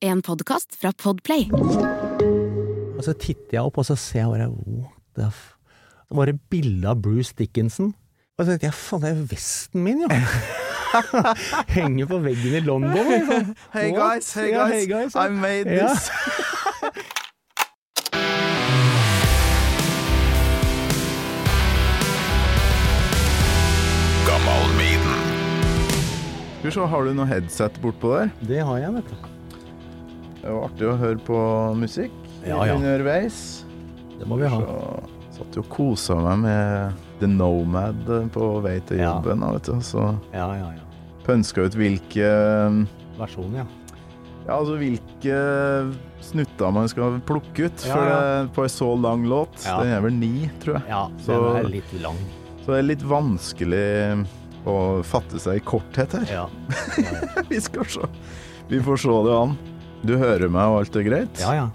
En podkast fra Podplay. Og så titter jeg opp, og så ser jeg bare What the f... Det var et bilde av Bruce Dickinson. Og så tenkte jeg faen, det er vesten min, jo! Henger på veggen i London, liksom. Hey guys, hey Ja, guys, hey guys, I made Ja. this. Skal vi se, har du noe headset bortpå der? Det har jeg, vet du. Det var artig å høre på musikk Ja, ja. underveis. Det må vi ha. Så satt jo og kosa meg med The Nomad på vei til jobben. Ja. Vet du. Så Ja, ja, ja. pønska ut hvilke Versjoner, ja. Ja, altså hvilke snutter man skal plukke ut Ja, for ja. Det, på en så lang låt. Ja. Den er vel ni, tror jeg. Ja, Så- er litt lang. Så det er litt vanskelig å fatte seg i korthet her. Ja. Vi skal se. Vi får se det an. Du hører meg, og alt er greit? ja, ja.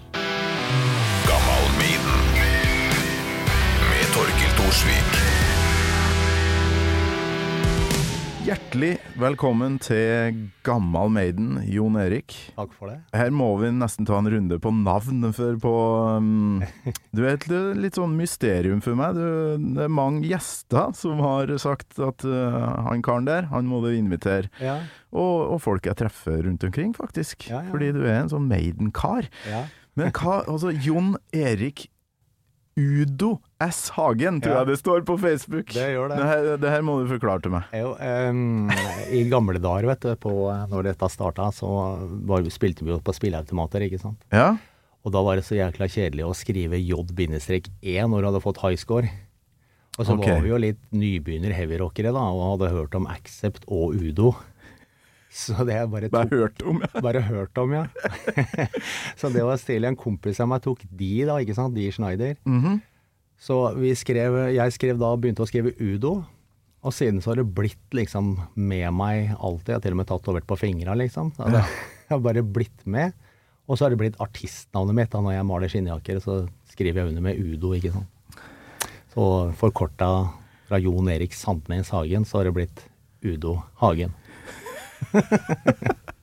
Hjertelig velkommen til Gammal Maiden, Jon Erik. Takk for det. Her må vi nesten ta en runde på navn, for på um, Du er et litt sånn mysterium for meg. Du, det er mange gjester som har sagt at uh, han karen der, han må du invitere. Ja, Og, og folk jeg treffer rundt omkring, faktisk. Ja, ja. Fordi du er en sånn Maiden-kar. ja. Men hva Altså, Jon Erik Udo S. Hagen, tror Ja. jeg det står på Facebook. Det gjør det. Det her, det her må du forklare til meg. Jo, um, I gamle dager, vet du, på, når dette starta, så var, spilte vi jo på spilleautomater, ikke sant. Ja? Og da var det så jækla kjedelig å skrive J-E når du hadde fått high score. Og så okay. var vi jo litt nybegynner heavyrockere da, og hadde hørt om Accept og Udo. Så det jeg bare, Bare hørt om, ja. bare hørt om, ja. så det var stille en kompis av meg tok de da, ikke sant, de Schneider. Mhm. Så vi skrev, jeg skrev da, begynte å skrive Udo, og siden så har det blitt liksom med meg alltid. Jeg har til og med tatt over på fingra, liksom. Så det har bare blitt med. Og så har det blitt artistnavnet mitt. Da når jeg maler skinnjakker, så skriver jeg under med Udo, ikke sant. Så forkorta fra Jon Erik Sandnes Hagen, så har det blitt Udo Hagen.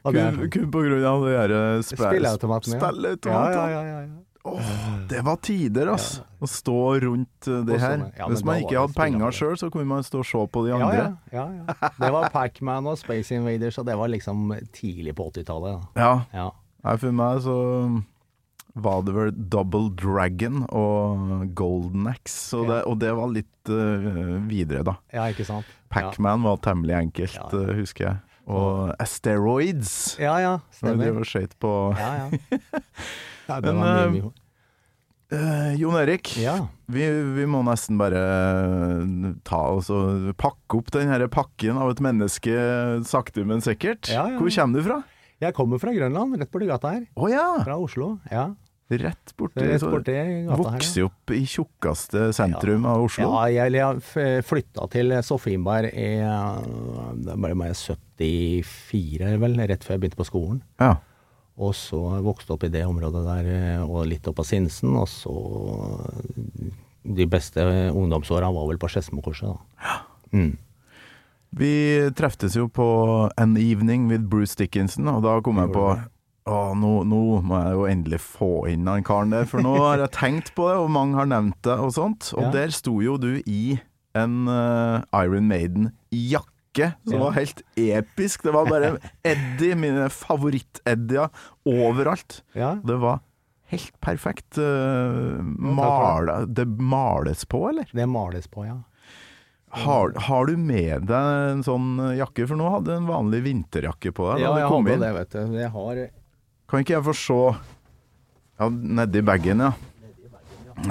Det er Kun, kun på grunn av det derre eh, Spilleautomaten, ja. Spilleautomaten. Ja, ja, ja, ja, Oh, Åh, det var tider, altså! Å stå rundt eh, det her. Hvis man ikke hadde penger sjøl, så kunne man stå og se på de andre. ja, ja, ja. Det var Pac-Man og Space Invaders, og det var liksom tidlig på 80-tallet. Ja. Ja. For meg så var det vel Double Dragon og Golden Axe, ja. det, og det var litt uh, videre, da. ja, ikke sant? Pac-Man var temmelig enkelt, Ja. eh, husker jeg. Og Asteroids. Ja, ja, stemmer. drev og skøyt på Ja, ja. ja det var eh, mye, mye. Uh, Jon Erik, Ja. vi, vi må nesten bare ta og pakke opp den her pakken av et menneske sakte, men sikkert. Ja, ja. Hvor kommer du fra? Jeg kommer fra Grønland, rett borti gata her. Oh, ja! Fra Oslo. Ja, Rett borti rett borti her. Vokste opp i tjukkeste sentrum av Oslo. Ja, jeg, jeg flytta til Sofienberg i det ble meg 74, vel, rett før jeg begynte på skolen. Ja. Og så vokste jeg opp i det området der, eh, og litt opp av Sinsen. Og så De beste ungdomsåra var vel på Skedsmokorset, da. Mm. Vi treftes jo på An Evening with Bruce Dickinson, og da kom jeg på å, nå, nå må jeg jo endelig få inn han karen der, for nå har jeg tenkt på det, og mange har nevnt det og sånt. Og Ja. der sto jo du i en uh, Iron Maiden-jakke som Ja. var helt episk. Det var bare Eddie, mine favoritt-Eddier, overalt. Ja. Det var helt perfekt. Uh, male, det males på, eller? Det males på, ja. Har, har du med deg en sånn jakke? For nå hadde du en vanlig vinterjakke på deg. Ja, jeg har hadde inn. det, vet du. Jeg har Kan ikke jeg få se Ja, nedi bagen, ja.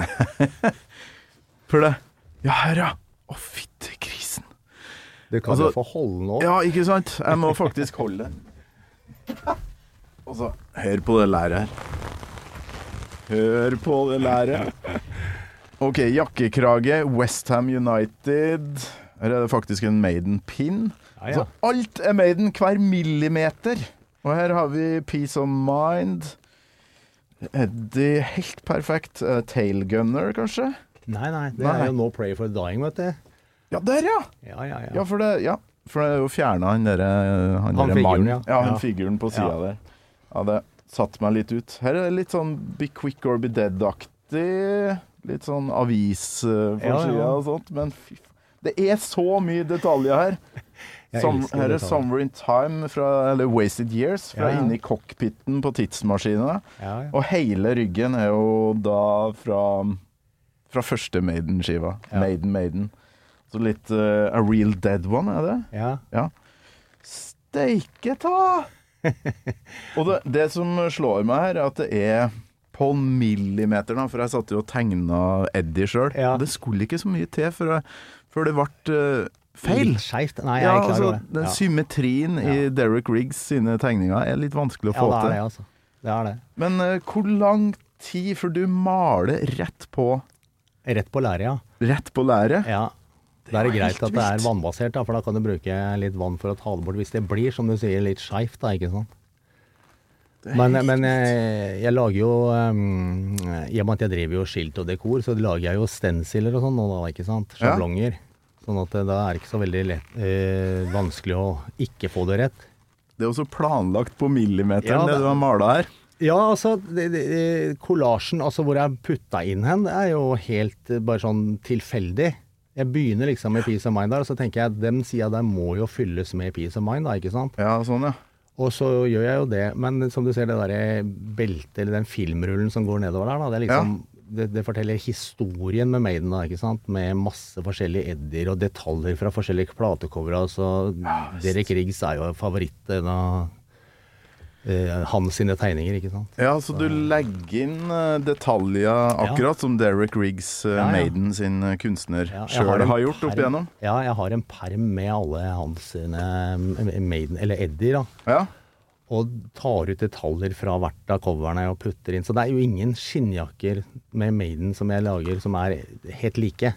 For det Ja, her, ja. Å, fytti grisen. Du kan Altså- jo få holde nå. Ja, ikke sant? Jeg må faktisk holde det. Og så Hør på det læret her. Hør på det læret. Ok, jakkekrage. Westham United. Her er det faktisk en Maiden-pin. Ja, ja. Så alt er Maiden, hver millimeter. Og her har vi Peace of Mind. Eddie, helt perfekt. Uh, Tailgunner, kanskje? Nei, nei, det Nei. er jo No Pray for Dying, vet du. Ja, der, ja! Ja, ja, ja. Ja, for det, ja. For det er jo fjerna han derre Han, Han der figuren, ja. Ja, han figuren på sida der. Ja, det satte meg litt ut. Her er det litt sånn Be Quick or Be Dead-aktig. Litt sånn Ja, ja. og sånt. Men fy faen. Det er så mye detaljer her. Som, her er 'Summer in Time', fra, eller 'Wasted Years', fra Ja, inni cockpiten på tidsmaskinene. Ja, ja. Og hele ryggen er jo da fra, fra første Maiden-skiva. Maiden Maiden. Så litt uh, A Real Dead One, er det? ja. Ja. Steike ta! Og det, det som slår meg her, er at det er på millimeter, da, for jeg satt jo og tegna Eddie sjøl. Ja. Det skulle ikke så mye til før, jeg, før det ble eh, feil. Litt skeivt. Nei, jeg er er klar altså, over det. Ja. symmetrien i Derek Riggs sine tegninger er litt vanskelig å Ja, få det er til. det, altså. Det er det. Men uh, hvor lang tid før du maler rett på Rett på læret, ja. Rett på læret? ja. Da er det greit at det er vannbasert, da, for da kan du bruke litt vann for å ta det bort. Hvis det blir, som du sier, litt skeivt, da, ikke sant. Men, men jeg, jeg lager jo um, I og med at jeg driver jo skilt og dekor, så lager jeg jo stenciler og sånn nå, da, ikke sant. Ja. Sånn at det, da er det ikke så veldig lett, eh, vanskelig å ikke få det rett. Det er også planlagt på millimeteren, Ja, det det- du har mala her. Ja, altså, det- det- kollasjen, altså hvor jeg putta inn hen, det er jo helt eh, bare sånn tilfeldig. Jeg begynner liksom med Peace of Mind der, og så tenker jeg at den sida der må jo fylles med Peace of Mind, da, ikke sant. Ja, sånn, ja. Og så gjør jeg jo det, men som du ser det derre beltet, eller den filmrullen som går nedover der, da, det er liksom det, det forteller historien med Maiden, da, ikke sant. Med masse forskjellige eddier og detaljer fra forskjellige platecovere. Altså, Derek Riggs er jo favoritten av eh, hans sine tegninger, ikke sant. Ja, så du legger inn eh, detaljer akkurat som Derek Riggs, eh, Ja, ja. Maiden sin kunstner, Ja, sjøl har har, gjort opp igjennom. Ja, jeg har en perm med alle hans sine Maiden, eller Eddie, da. Ja. Og tar ut detaljer fra hvert av coverne og putter inn. Så det er jo ingen skinnjakker med Maiden som jeg lager som er helt like.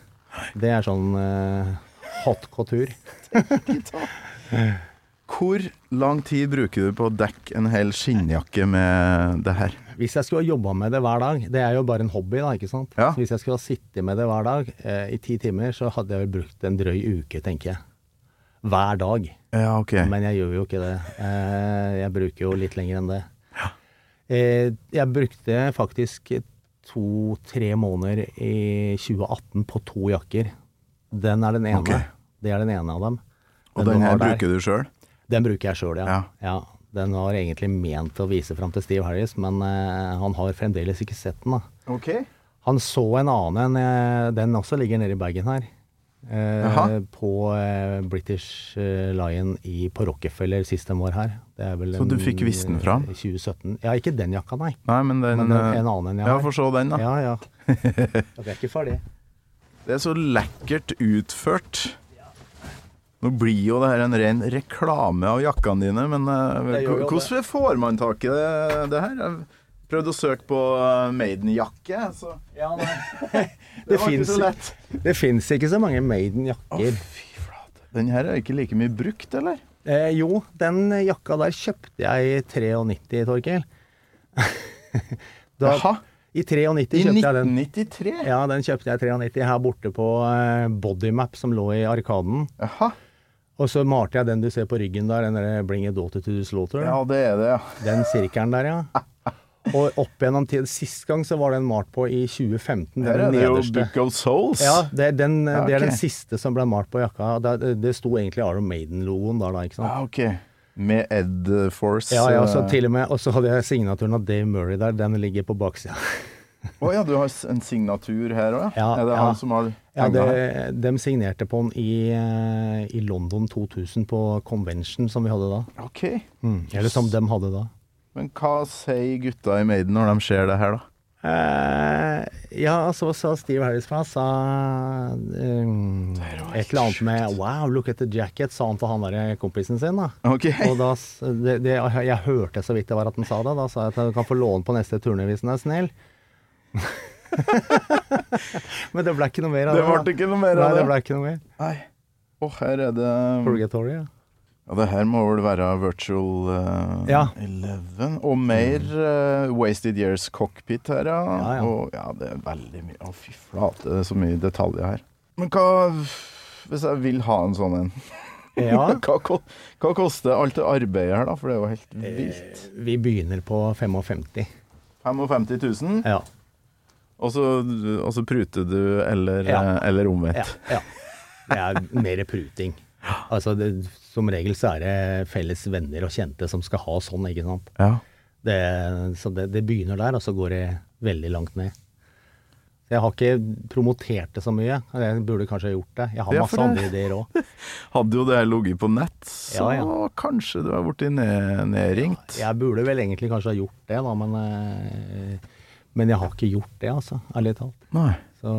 Det er sånn uh, hot couture. Hvor lang tid bruker du på å dekke en hel skinnjakke med det her? Hvis jeg skulle ha jobba med det hver dag, det er jo bare en hobby, da, ikke sant. Ja. Så hvis jeg skulle ha sittet med det hver dag eh, i ti timer, så hadde jeg vel brukt en drøy uke, tenker jeg. Hver dag. Ja, ok. Men jeg gjør jo ikke det. Eh, Jeg bruker jo litt lenger enn det. Ja. Jeg brukte faktisk to-tre måneder i 2018 på to jakker. Den er den ene. Okay. Det er den ene av dem. Og den her bruker du sjøl? Den bruker jeg sjøl, ja. Ja. Den var egentlig ment å vise fram til Steve Harris, men eh, han har fremdeles ikke sett den. da. Ok. Han så en annen, eh, den også ligger nede i bagen her. Eh, på eh, British eh, Lion i, på Rockefeller sist den var her. Er Så du en, fikk vist den fra fram? 2017. Ja, ikke den jakka, nei. Nei, men den Men en, eh, en annen enn jeg har. Ja, for få se den, da. Ja, ja. Ja, er ikke ferdig. Det er så lekkert utført. Nå blir jo det her en ren reklame av jakkene dine, men eh, hvordan får man tak i det, det her? Prøvde å søke på eh, Maiden-jakke, så Ja, nei. det Det var ikke så lett. det fins ikke så mange Maiden-jakker. fy flate. Den her er ikke like mye brukt, eller? Eh, jo, den jakka der kjøpte jeg i 93, Torkel. Da, Jaha. I 93 I kjøpte jeg den. 1993? Ja, den kjøpte jeg i 93 her borte på eh, Bodymap som lå i Arkaden. Jaha. Og så malte jeg den du ser på ryggen der, den der Bring a daughter to slaughter. Ja, det er det, ja. Den sirkelen der, ja. Og opp gjennom tid Sist gang så var den malt på i 2015. Det er er den det jo nederste. Book of Souls. Ja, det er, den, Ja, det er den siste som ble malt på jakka. Det, det sto egentlig Iron Maiden-logoen der, da, ikke sant. Ah, ok. Med Ed Force. Ja, ja, så eh, til og med Og så hadde jeg signaturen av Dave Murray der. Den ligger på baksida. Å ja, du har en signatur her òg, Ja, Er det ja. han som har Ja, det, de signerte på den i, eh, i London 2000 på convention som vi hadde da. Ok. Mm. Eller som de hadde da. Men hva sier gutta i Maiden når de ser det her, da? Uh, ja, så sa Steve Harris fra sa um, et eller annet med 'Wow, look at the jacket', sa han til han der kompisen sin. da. Ok. Og da, det, det, jeg hørte så vidt det var at han sa det. Da sa jeg at han kan få låne på neste turné hvis han er snill. Men det ble ikke noe mer av Det det. ble ikke noe mer av det Nei, det. ble ikke noe mer. Nei. Å, her er det Purgatory, ja. Ja, det her må vel være Virtual uh, Ja. 11. Og mer uh, Wasted Years Cockpit her, ja. Ja, ja. Og ja, det er veldig mye Å, fy flate, det er så mye detaljer her. Men hva Hvis jeg vil ha en sånn en? Ja. Hva, hva koster alt det arbeidet her, da? For det er jo helt vilt. Vi begynner på 55. 55 000, Ja. og så, og så pruter du, eller, eh, eller omvendt. ja, ja. Det er mer pruting. Altså, det, som regel så er det felles venner og kjente som skal ha sånn, ikke sant. Ja. Det, så det, det begynner der, og så går det veldig langt ned. Jeg har ikke promotert det så mye. Jeg burde kanskje gjort det. Jeg har masse ja, andre ideer òg. Hadde jo det ligget på nett, så Ja, ja. kanskje du har blitt ned, nedringt. Jeg burde vel egentlig kanskje ha gjort det, da, men, eh, men jeg har ikke gjort det, altså. Ærlig talt. Nei. Så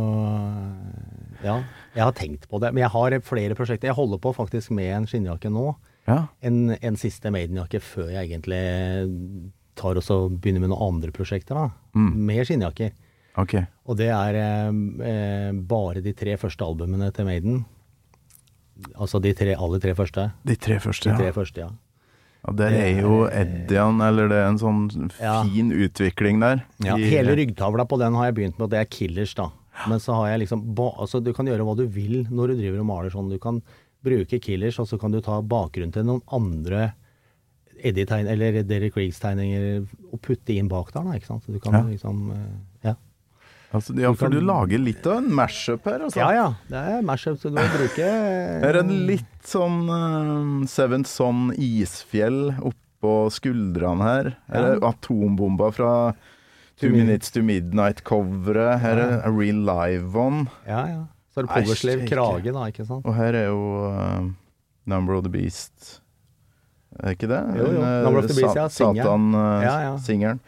ja, jeg har tenkt på det. Men jeg har flere prosjekter. Jeg holder på faktisk med en skinnjakke nå. Ja. En, en siste Maiden-jakke før jeg egentlig tar og så begynner med noen andre prosjekter, da. Med skinnjakker. Okay. Og det er eh, eh, bare de tre første albumene til Maiden. Altså de tre, alle tre første. De tre første, De tre ja. første, ja. ja. Der er jo Eddian, eller det er en sånn Ja. fin utvikling der. Ja, hele ryggtavla på den har jeg begynt med, og det er Killers, da. Men så har jeg liksom Altså, du kan gjøre hva du vil når du driver og maler sånn. Du kan bruke Killers, og så kan du ta bakgrunnen til noen andre Eddie-tegn, eller Derek Riggs-tegninger, og putte inn bak der, da, ikke sant. Så du kan Ja. liksom eh, Ja. Altså, ja, for Du lager litt av en mashup her, altså. Ja ja, det er mashup, som du må bruke Det er en litt sånn uh, Seventh Son isfjell oppå skuldrene her. Ja. er atombomba fra Two Minutes to Midnight-coveret. Her er A Real Live One. Ja ja. Så er det Powerslev krage, da, ikke sant. Og her er jo uh, Number of the Beast. Er det ikke det? Jo, jo. Uh, Number of the Beast, ja, singeren. Ja, ja. Satan-singeren.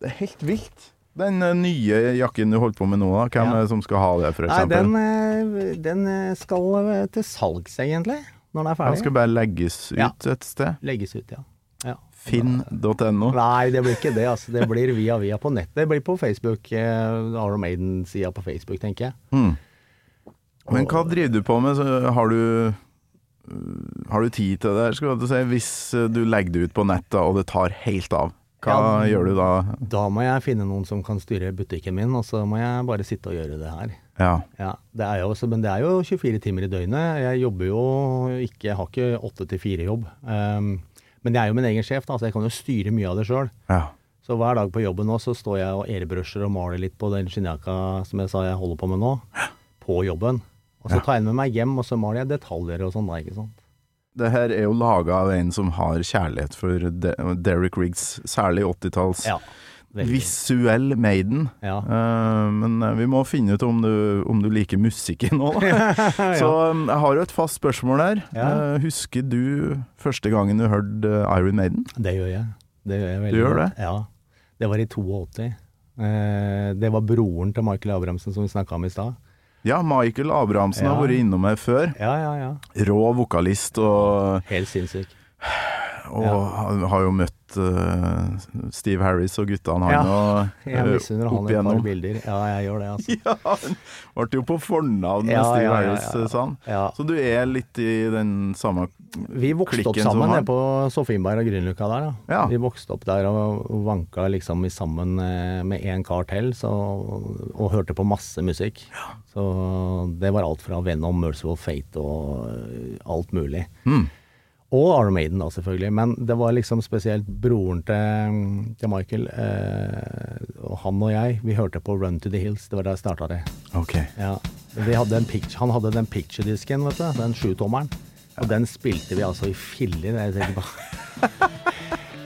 Det er helt vilt. Den uh, nye jakken du holdt på med nå, da. hvem Ja. som skal ha det, for Nei, den, eh, den eh, skal eh, til salgs, egentlig, når den er ferdig. Den skal bare legges ut Ja. et sted. Legges ut, ja. Finn.no. Nei, det blir ikke det. altså. Det blir via via på nett. Det blir på Facebook. Eh, Iron Maiden-sida på Facebook, tenker jeg. Mm. Men hva driver du på med? Så har du øh, har du tid til det? Skal du si, hvis du legger det ut på nettet og det tar helt av, hva Ja. gjør du da? Da må jeg finne noen som kan styre butikken min, og så må jeg bare sitte og gjøre det her. Ja. Ja, det er jo, Men det er jo 24 timer i døgnet. Jeg jobber jo ikke, jeg har ikke 8 til 4-jobb. Um, men jeg er jo min egen sjef, da, så jeg kan jo styre mye av det sjøl. ja. Så hver dag på jobben nå så står jeg og airbrusher og maler litt på den skinnjakka som jeg sa jeg holder på med nå, på jobben. Og så tar jeg den med meg hjem, og så maler jeg detaljer og sånn da, ikke sant. Det her er jo laga av en som har kjærlighet for De Derek Riggs, særlig 80-talls. Ja. Veldig. Visuell Maiden. Ja. Uh, men eh, vi må finne ut om du, om du liker musikken nå, da. Så um, jeg har jo et fast spørsmål her. Ja. Uh, husker du første gangen du hørte Iron Maiden? Det gjør jeg. Det gjør jeg veldig Du gjør det? Ja. Det var i 82. Uh, det var broren til Michael Abrahamsen som vi snakka om i stad. Ja, Michael Abrahamsen har vært innom her før. Ja, ja, ja. Rå vokalist, og, Helt sinnssyk. Og Ja. har jo møtt uh, Steve Harris og guttene, han Ja, nå. Jeg misunner han et par bilder. Ja, jeg gjør det, altså. Ja, han ble jo på fornavn med Ja, Steve ja, ja, Harris, ja. sa han. Ja. Så du er litt i den samme Vi vokste opp sammen han. nede på Sofienberg og Grünerløkka der. Da. Ja. Vi vokste opp der og vanka liksom i sammen eh, med en kar til så, og hørte på masse musikk. Så det var alt fra Venom, Merciful Fate og eh, alt mulig. Mm. Og Arm Maiden, da, selvfølgelig. Men det var liksom spesielt broren til, til Michael. Eh, og han og jeg, vi hørte på Run to the Hills. Det var da jeg starta det. Ok. Ja. Vi hadde en picture, han hadde den picture-disken, vet du. Den sjutommeren. Og den spilte vi altså i filler. Jeg tenker på.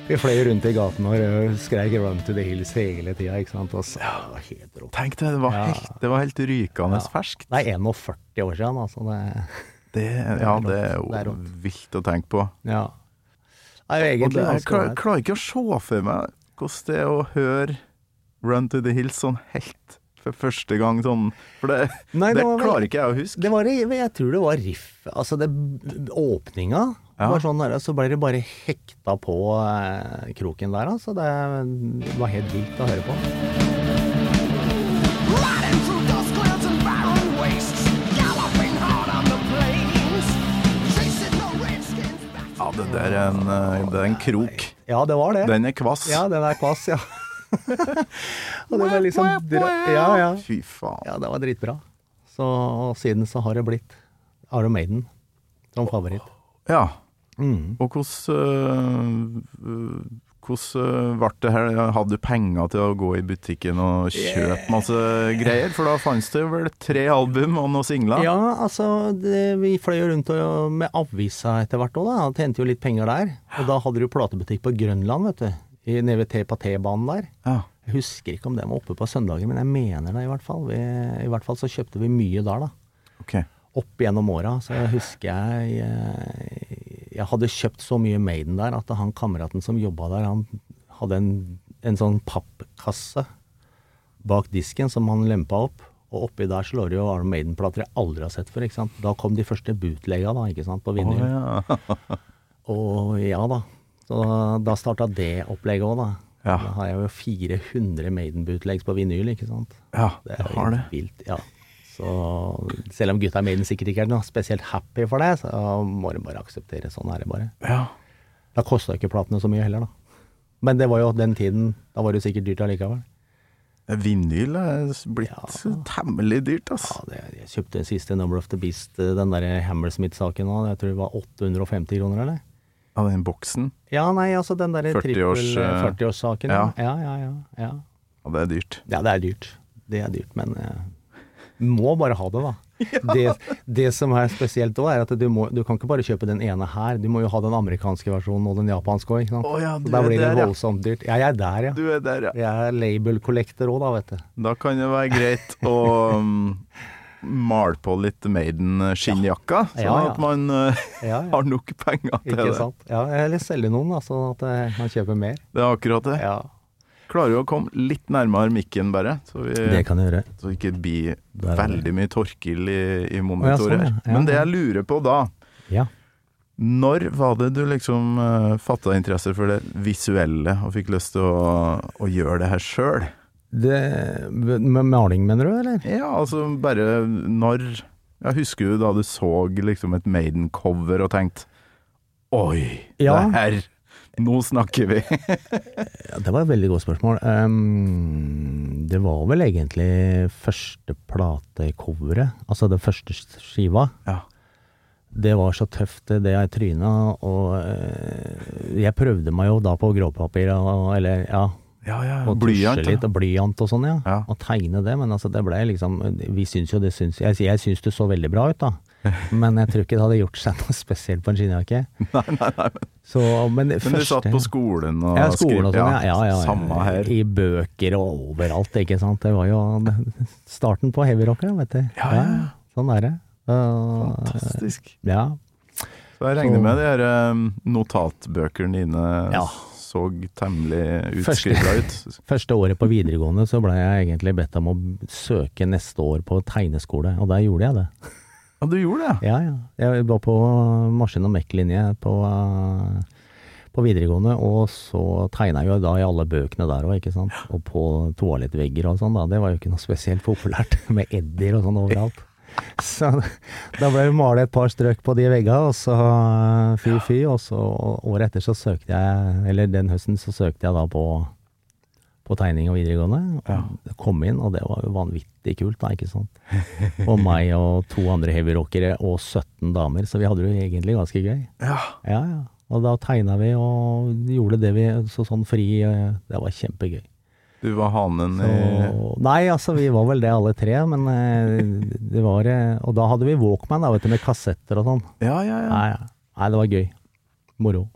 Vi fløy rundt i gaten og skreik 'Run to the Hills' hele tida, ikke sant. Og så, det var helt rått. Tenk det, det var helt, det var helt rykende Ja. ferskt. Det er 41 år siden, altså. Det, Det, ja, det er jo vilt å tenke på. ja. Egentlig det, jeg ganske klar, klarer ikke å se for meg hvordan det er å høre Run to the Hills sånn helt for første gang sånn For det, Nei, det, det var klarer ikke jeg å huske. Det var, jeg tror det var riff Altså, det, åpninga Ja. var sånn der, så ble det bare hekta på eh, kroken der, altså. Det var helt vilt å høre på. Det der er en, eh, det er en krok. Ja, det var det. Den er kvass. Ja, den er kvass, ja. og det var liksom Ja, ja. Fy faen. Ja, det var dritbra. Så og siden så har det blitt Iron Maiden som favoritt. Ja. Mm. Og hvordan øh, hvordan øh, ble det her? Hadde du penger til å gå i butikken og kjøpe masse greier? For da fantes det vel tre album og noen singler? Ja, altså det, vi fløy jo rundt og, med avisa etter hvert òg, da. Tjente jo litt penger der. Og da hadde du platebutikk på Grønland, vet du. I, nede ved T- på T-banen der. Ja. Jeg husker ikke om den var oppe på søndager, men jeg mener det i hvert fall. Vi, I hvert fall så kjøpte vi mye der, da. Okay. Opp gjennom åra. Så jeg husker jeg, jeg Jeg hadde kjøpt så mye Maiden der at han kameraten som jobba der, han hadde en, en sånn pappkasse bak disken som han lempa opp. Og oppi der slår det jo Arne Maiden-plater jeg aldri har sett før. ikke sant? Da kom de første bootlega da, ikke sant, på vinyl. vinyl. ja. Og ja da. Så da starta det opplegget òg, da. Ja. Da har jeg jo 400 Maiden-bootlegs på vinyl, ikke sant. ja, Det er har det. vilt, ja. Så selv om gutta i Maiden sikkert ikke er noe spesielt happy for det, så må de bare akseptere. Sånn er det bare. Ja. Da kosta ikke platene så mye heller, da. Men det var jo den tiden. Da var det jo sikkert dyrt allikevel. Vinyl er blitt Ja. temmelig dyrt, ass. Ja, det, jeg kjøpte den siste Number of the Beast, eh, den der Hammersmith-saken nå. Jeg tror det var 850 kroner, eller? Av den boksen. Ja, nei, altså den derre 40 års, trippel eh, 40-årssaken. ja. Ja. ja, ja, ja, ja. Ja, det er dyrt. Ja, det er dyrt. Det er dyrt, men eh, må bare ha det, da. Det, det som er spesielt òg, er at du, må, du kan ikke bare kjøpe den ene her. Du må jo ha den amerikanske versjonen og den japanske òg, Oh, ja, da blir det der, ja. voldsomt dyrt. Ja, jeg er der, ja. Du er der, ja. Jeg er label collector òg, da, vet du. Da kan det være greit å um, male på litt Maiden-skinnjakka, sånn Ja, ja. at man uh, Ja, ja. har nok penger til Ikke det. sant. Ja, eller selge noen, da, sånn at man kjøper mer. Det er akkurat det. Ja, Klarer jo å komme litt nærmere mikken, bare, så, vi, det kan jeg gjøre. så det ikke blir veldig mye Torkil i, i Å, ja, sånn, ja. Men det jeg lurer på da, Ja. når var det du liksom uh, fatta interesse for det visuelle og fikk lyst til å, å gjøre det her sjøl? Med maling, mener du, eller? Ja, altså bare når Jeg husker jo da du så liksom et Maiden-cover og tenkte Oi, Ja. det her Nå snakker vi. Ja, det var et veldig godt spørsmål. Um, det var vel egentlig første platecoveret, altså den første skiva. Ja. Det var så tøft, det jeg tryna, og eh, jeg prøvde meg jo da på gråpapir, eller ja, Ja, ja. og Blyant. tusje litt, og blyant og sånn, ja. Ja. Og tegne det, men altså det ble liksom Vi syns jo det syns Jeg, jeg syns det så veldig bra ut, da. Men jeg tror ikke det hadde gjort seg noe spesielt på en skinnjakke. Nei, nei, nei. Så, men men du første satt på skolen og ja, skolen og sånn, ja. Ja. Samme her. I bøker og overalt, ikke sant. Det var jo starten på heavyrockere, vet du. Ja, ja, ja. Sånn er det. Uh, Fantastisk. ja. Så jeg regner Så- med de her um, notatbøkene dine Ja. Så temmelig Første- ut. Første året på videregående så ble jeg egentlig bedt om å søke neste år på tegneskole, og der gjorde jeg det. Ja, du gjorde det? Ja, ja. Jeg var på maskin- og mekk-linje på, uh, på videregående, og så tegna jeg jo da i alle bøkene der òg, ikke sant. Og på toalettvegger og sånn, da. Det var jo ikke noe spesielt populært med Edder og sånn overalt. Så da ble det malt et par strøk på de veggene, og så uh, fy fy, og så året etter så søkte jeg, eller den høsten så søkte jeg da på på tegning og videregående. Ja. Og Kom inn, og det var jo vanvittig kult, da, ikke sant. Og meg og to andre heavyrockere og 17 damer, så vi hadde det jo egentlig ganske gøy. Ja. Ja, ja. Og da tegna vi og gjorde det vi så sånn fri eh, Det var kjempegøy. Du var hanen Så, i nei, altså vi var vel det alle tre, men eh, det var eh, Og da hadde vi Walkman, da, vet du, med kassetter og sånn. Ja, ja, ja. Nei, nei, det var gøy. Moro.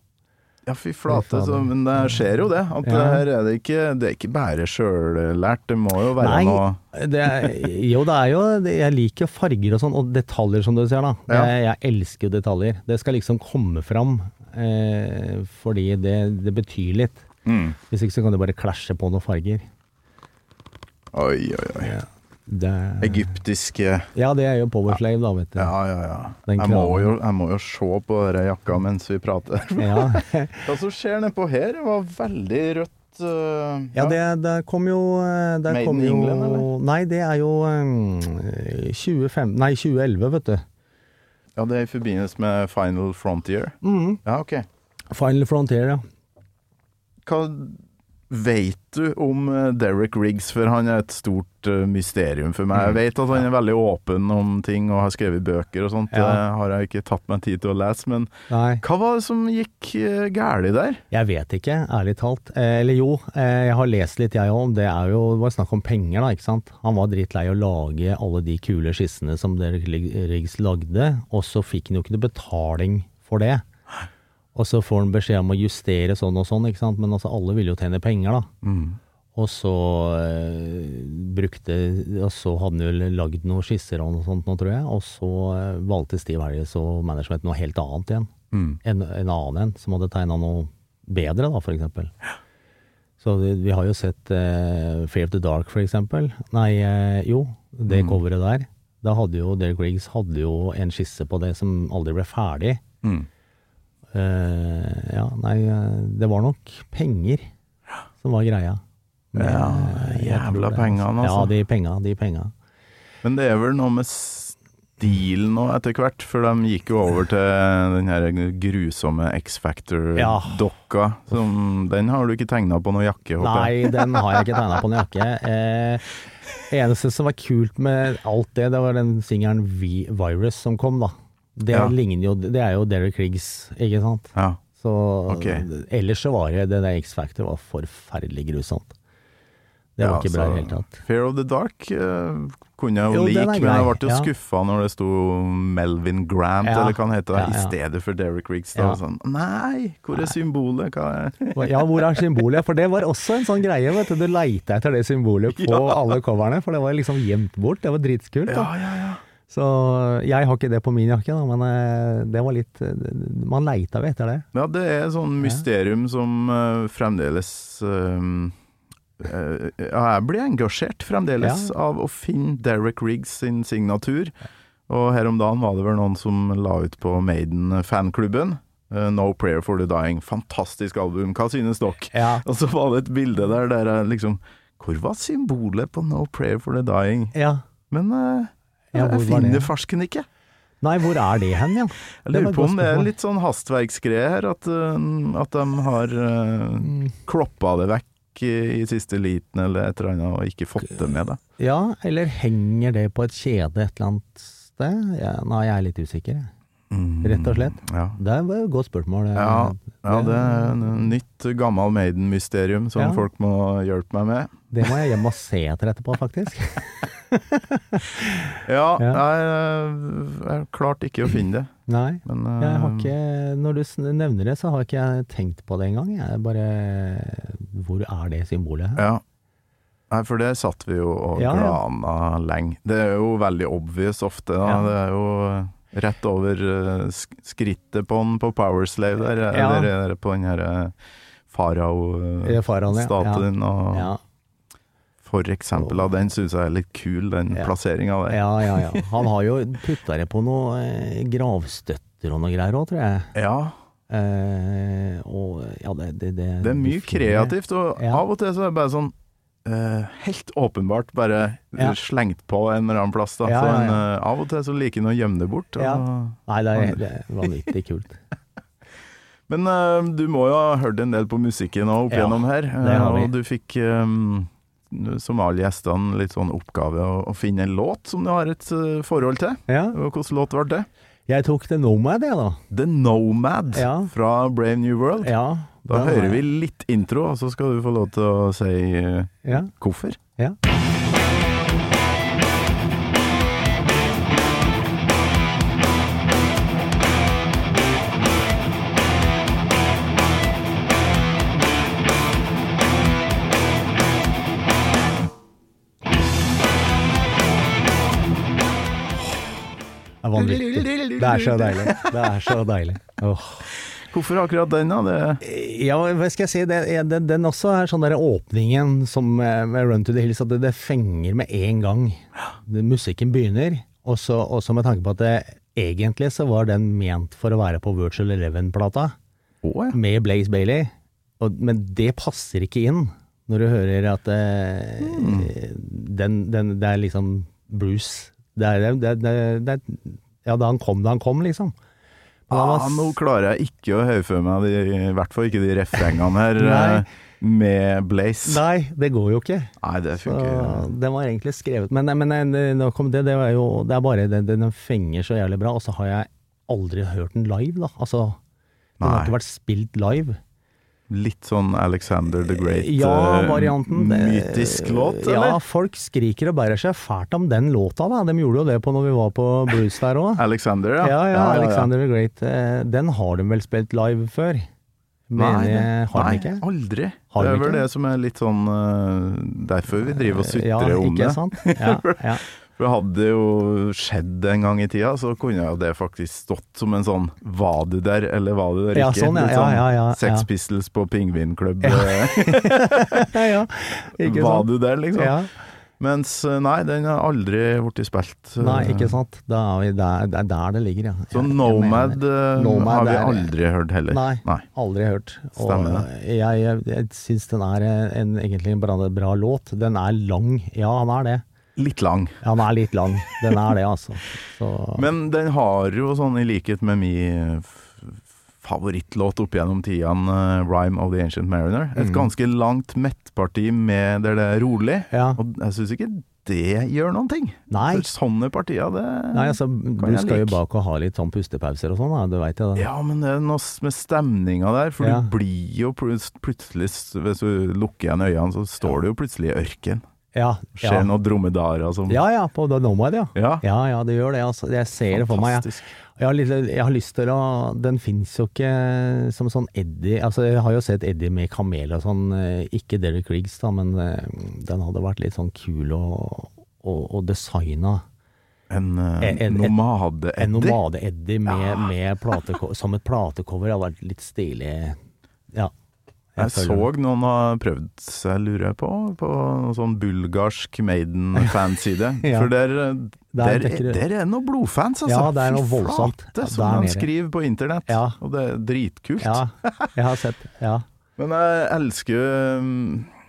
Ja, fy flate. Så, men det skjer jo det. At Ja. her er det ikke Det er ikke bare sjøllært. Det må jo være Nei, noe det er, jo, det er jo Jeg liker farger og sånn, og detaljer, som du ser, da. Ja. Jeg, Jeg elsker jo detaljer. Det skal liksom komme fram, eh, fordi det, det betyr litt. Mm. Hvis ikke så kan du bare klasje på noen farger. Oi, oi, oi. Det, Egyptiske ja, det er jo powerslave, da, vet du. Ja, ja, ja. Jeg må, jo, jeg må jo se på denne jakka mens vi prater. Ja, Hva som skjer nedpå her? Det var veldig rødt. uh, ja det, det kom jo eh, det Made kom in jo, England, eller? Nei, det er jo um, 25, nei, 2011, vet du. Ja, det er i forbindelse med Final Frontier. Mm. Ja, ok. Final Frontier, ja. Hva Vet du om eh, Derek Riggs, for han er et stort eh, mysterium for Mm. meg. Jeg vet at han er veldig åpen om ting og har skrevet bøker og sånt. Ja. Det har jeg ikke tatt meg tid til å lese, men Nei. hva var det som gikk uh, galt der? Jeg vet ikke, ærlig talt. Eh, eller jo, eh, jeg har lest litt jeg òg. Det er jo det var snakk om penger, da, ikke sant. Han var drittlei å lage alle de kule skissene som Derek Riggs lagde, og så fikk han jo ikke noe betaling for det. Og så får han beskjed om å justere sånn og sånn, ikke sant. Men altså, alle vil jo tjene penger, da. Og så eh, brukte Og så hadde han jo lagd noen skisser og noe sånt nå, tror jeg. Og så eh, valgte Steve Harris og management noe helt annet igjen. En, en annen en som hadde tegna noe bedre, da, for eksempel. Så vi, vi har jo sett uh, Fear of the Dark, for eksempel. Nei, eh, jo, det coveret der. Da hadde jo Derek Riggs hadde jo en skisse på det som aldri ble ferdig. Mm. Eh, ja, nei, eh, det var nok penger som var greia. Men, Ja, eh, jævla pengene, altså. Ja, de penga, de penga. Men det er vel noe med stilen nå etter hvert, for de gikk jo over til den her grusomme X-Factor-dokka. som Den har du ikke tegna på noe jakke, håper? Nei, den har jeg ikke tegna på noe jakke. Eh, eneste som var kult med alt det, det var den singelen V-Virus som kom, da. Det, Ja. jo, det er jo Derek Riggs, ikke sant? Ja. Så okay. ellers så var det det der X-Factor var forferdelig grusomt. Det var Ja, ikke bra i så det hele tatt. Fear of the Dark uh, kunne jeg jo, Jo, like, men jeg ble jo skuffa når det sto Melvin Grant, eller hva han heter, i stedet for Derek Riggs. Da, Ja. sånn, Nei, hvor er symbolet? Hva er Ja, hvor er symbolet? For det var også en sånn greie, vet du. Du leita etter det symbolet på alle coverne, for det var liksom gjemt bort. Det var dritskult. Da. Ja, ja, ja. Så jeg har ikke det på min jakke, da, men eh, det var litt eh, Man leita jo etter det. Ja, det er sånn mysterium som uh, fremdeles uh, uh, Ja, jeg blir engasjert fremdeles av å finne Derek Riggs sin signatur. Og her om dagen var det vel noen som la ut på Maiden-fanklubben. eh, no Prayer for the Dying. Fantastisk album. Hva synes dere? Ja. Og så var det et bilde der der jeg liksom Hvor var symbolet på No Prayer for the Dying? ja. Men eh, Ja, jeg finner farsken ikke. Nei, hvor er det hen, ja? Jeg lurer på om det er litt sånn hastverksgreie her, at, uh, at de har uh, Mm. kloppa det vekk i, siste liten eller et eller annet, og ikke fått det med det. Ja, eller henger det på et kjede et eller annet sted? Ja, jeg er litt usikker, jeg. Rett og slett. Ja. Det var et godt spørsmål. Ja, ja, det er et nytt, gammel Maiden-mysterium som Ja. folk må hjelpe meg med. Det må jeg hjem og se etter etterpå, faktisk. Ja, Ja. Jeg, klarte ikke å finne det. Nei. Men uh, Jeg har ikke, når du nevner det, så har ikke jeg tenkt på det engang. Jeg bare Hvor er det symbolet her? Ja. Nei, for det satt vi jo og Ja, ja. lenge. Det er jo veldig obvious ofte. Da. Ja. Det er jo rett over eh, skrittet på den på Powerslave der, Ja. eller er det på den her Er det ja? farao-statuen. Og Ja, For eksempel av den syns jeg er litt kul, den Ja. plasseringa der. ja, ja, ja. Han har jo putta det på noen eh, gravstøtter og noe greier òg, tror jeg. Ja, Eh, og ja, det, det, det det er mye kreativt, og Ja. av og til så er det bare sånn eh, helt åpenbart bare Ja. slengt på en eller annen plass. Da. Ja, så ja, en, eh, av og til så liker han å gjemme det bort. Og. Nei, det er, det er vanvittig kult. Men uh, du må jo ha hørt en del på musikken opp igjennom her. vi. Og du fikk, um, som alle gjestene, litt sånn oppgave å, å finne en låt som du har et eh, forhold til. Ja, Og Hvilken låt ble det? jeg tok The Nomad, jeg, da. The Nomad Ja. fra Brave New World. Ja, Da ja, hører vi litt intro, og så skal du få lov til å si eh, Ja, hvorfor. ja. Det er vanvittig. Det er så deilig. Det er så deilig. Åh. Hvorfor akkurat den, da? Det, Ja, hva skal jeg si, det, den, den også er sånn der åpningen som eh, med Run to the Hills, at det, det fenger med en gang. Det, musikken begynner, og så med tanke på at det, egentlig så var den ment for å være på Virtual Eleven-plata, oh, ja. med Blaze Bailey, og, men det passer ikke inn når du hører at eh, den, den, det er liksom Bruce det er, det, det, det, det, Ja, da han kom, da han kom, liksom. Ah, nå klarer jeg ikke å høre for meg de, i hvert fall ikke de refrengene her. Eh, med Blaze. Nei, det går jo ikke. Nei, det Så funker den var egentlig skrevet Men, men eh, det, det, var jo, det er bare det, den fenger så jævlig bra. Og så har jeg aldri hørt den live, da. Altså, den har ikke vært spilt live. Litt sånn Alexander the Great Ja, varianten. det- Mytisk låt, Ja, folk skriker og bærer seg fælt om den låta, da. De gjorde jo det på når vi var på Bruce der òg. Alexander, ja. Ja, ja, Alexander the Great. eh, Den har de vel spilt live før? Mener Nei, har nei, ikke? aldri. Har det er vel det som er litt sånn eh, Derfor vi driver og sutrer om ikke. Sant? Ja, ja. For det hadde jo skjedd en gang i tida, så kunne jo det faktisk stått som en sånn Var du der, eller var du der Ja, ikke? sånn, ja, Litt ja, ja, ja, Sex ja. Pistols på pingvinklubb. ja, ja. Ikke var sant? du der, liksom? Ja. Mens eh, nei, den har aldri blitt spilt. eh, Nei, ikke sant. Det er der, der, det er der det ligger, ja. Så Nomad, mener- eh, Nomad har vi er- aldri hørt heller. Nei. Nei. Aldri hørt. Og Stemmer jeg, jeg, jeg syns den er en, egentlig en bra, bra låt. Den er lang, ja han er det. Litt lang. Ja, den er litt lang. Den er det, altså. Så, Men den har jo sånn, i likhet med min favorittlåt opp gjennom tidene, eh, 'Rhyme of the Ancient Mariner', et Mm. ganske langt mettparti med der det er rolig. ja. Og jeg syns ikke det gjør noen ting. Nei. For sånne partier, det Nei, altså, kan du skal jo like. bak og ha litt sånn pustepauser og sånn. Du veit det. Ja, men det er noe med stemninga der, for Ja. du blir jo plutselig Hvis du lukker igjen øynene, så står du jo plutselig i ørken. Ja, ja. noen dromedarer som ja, ja på The Nomad, ja. Ja. Ja, ja, det gjør det. Altså. Jeg ser det for meg. Ja. Fantastisk. jeg, har litt, jeg har lyst til å Den fins jo ikke som sånn Eddie Altså, jeg har jo sett Eddie med kamel og sånn. eh, Ikke Derek Riggs, da, men eh, den hadde vært litt sånn kul å designe. En, uh, En- nomade-Eddie. En nomade-Eddie med, som et platecover Det hadde vært litt stilig. Ja. Jeg så noen har prøvd seg, lurer jeg på, på noen sånn bulgarsk Maiden-fanside. Ja. For der, der, der, der er noen blodfans, altså. Ja, det er noe Fy voldsomt. flate, Ja, som man de skriver på internett. Ja. Og det er dritkult. Ja, jeg har sett. Ja. Men jeg elsker jo um,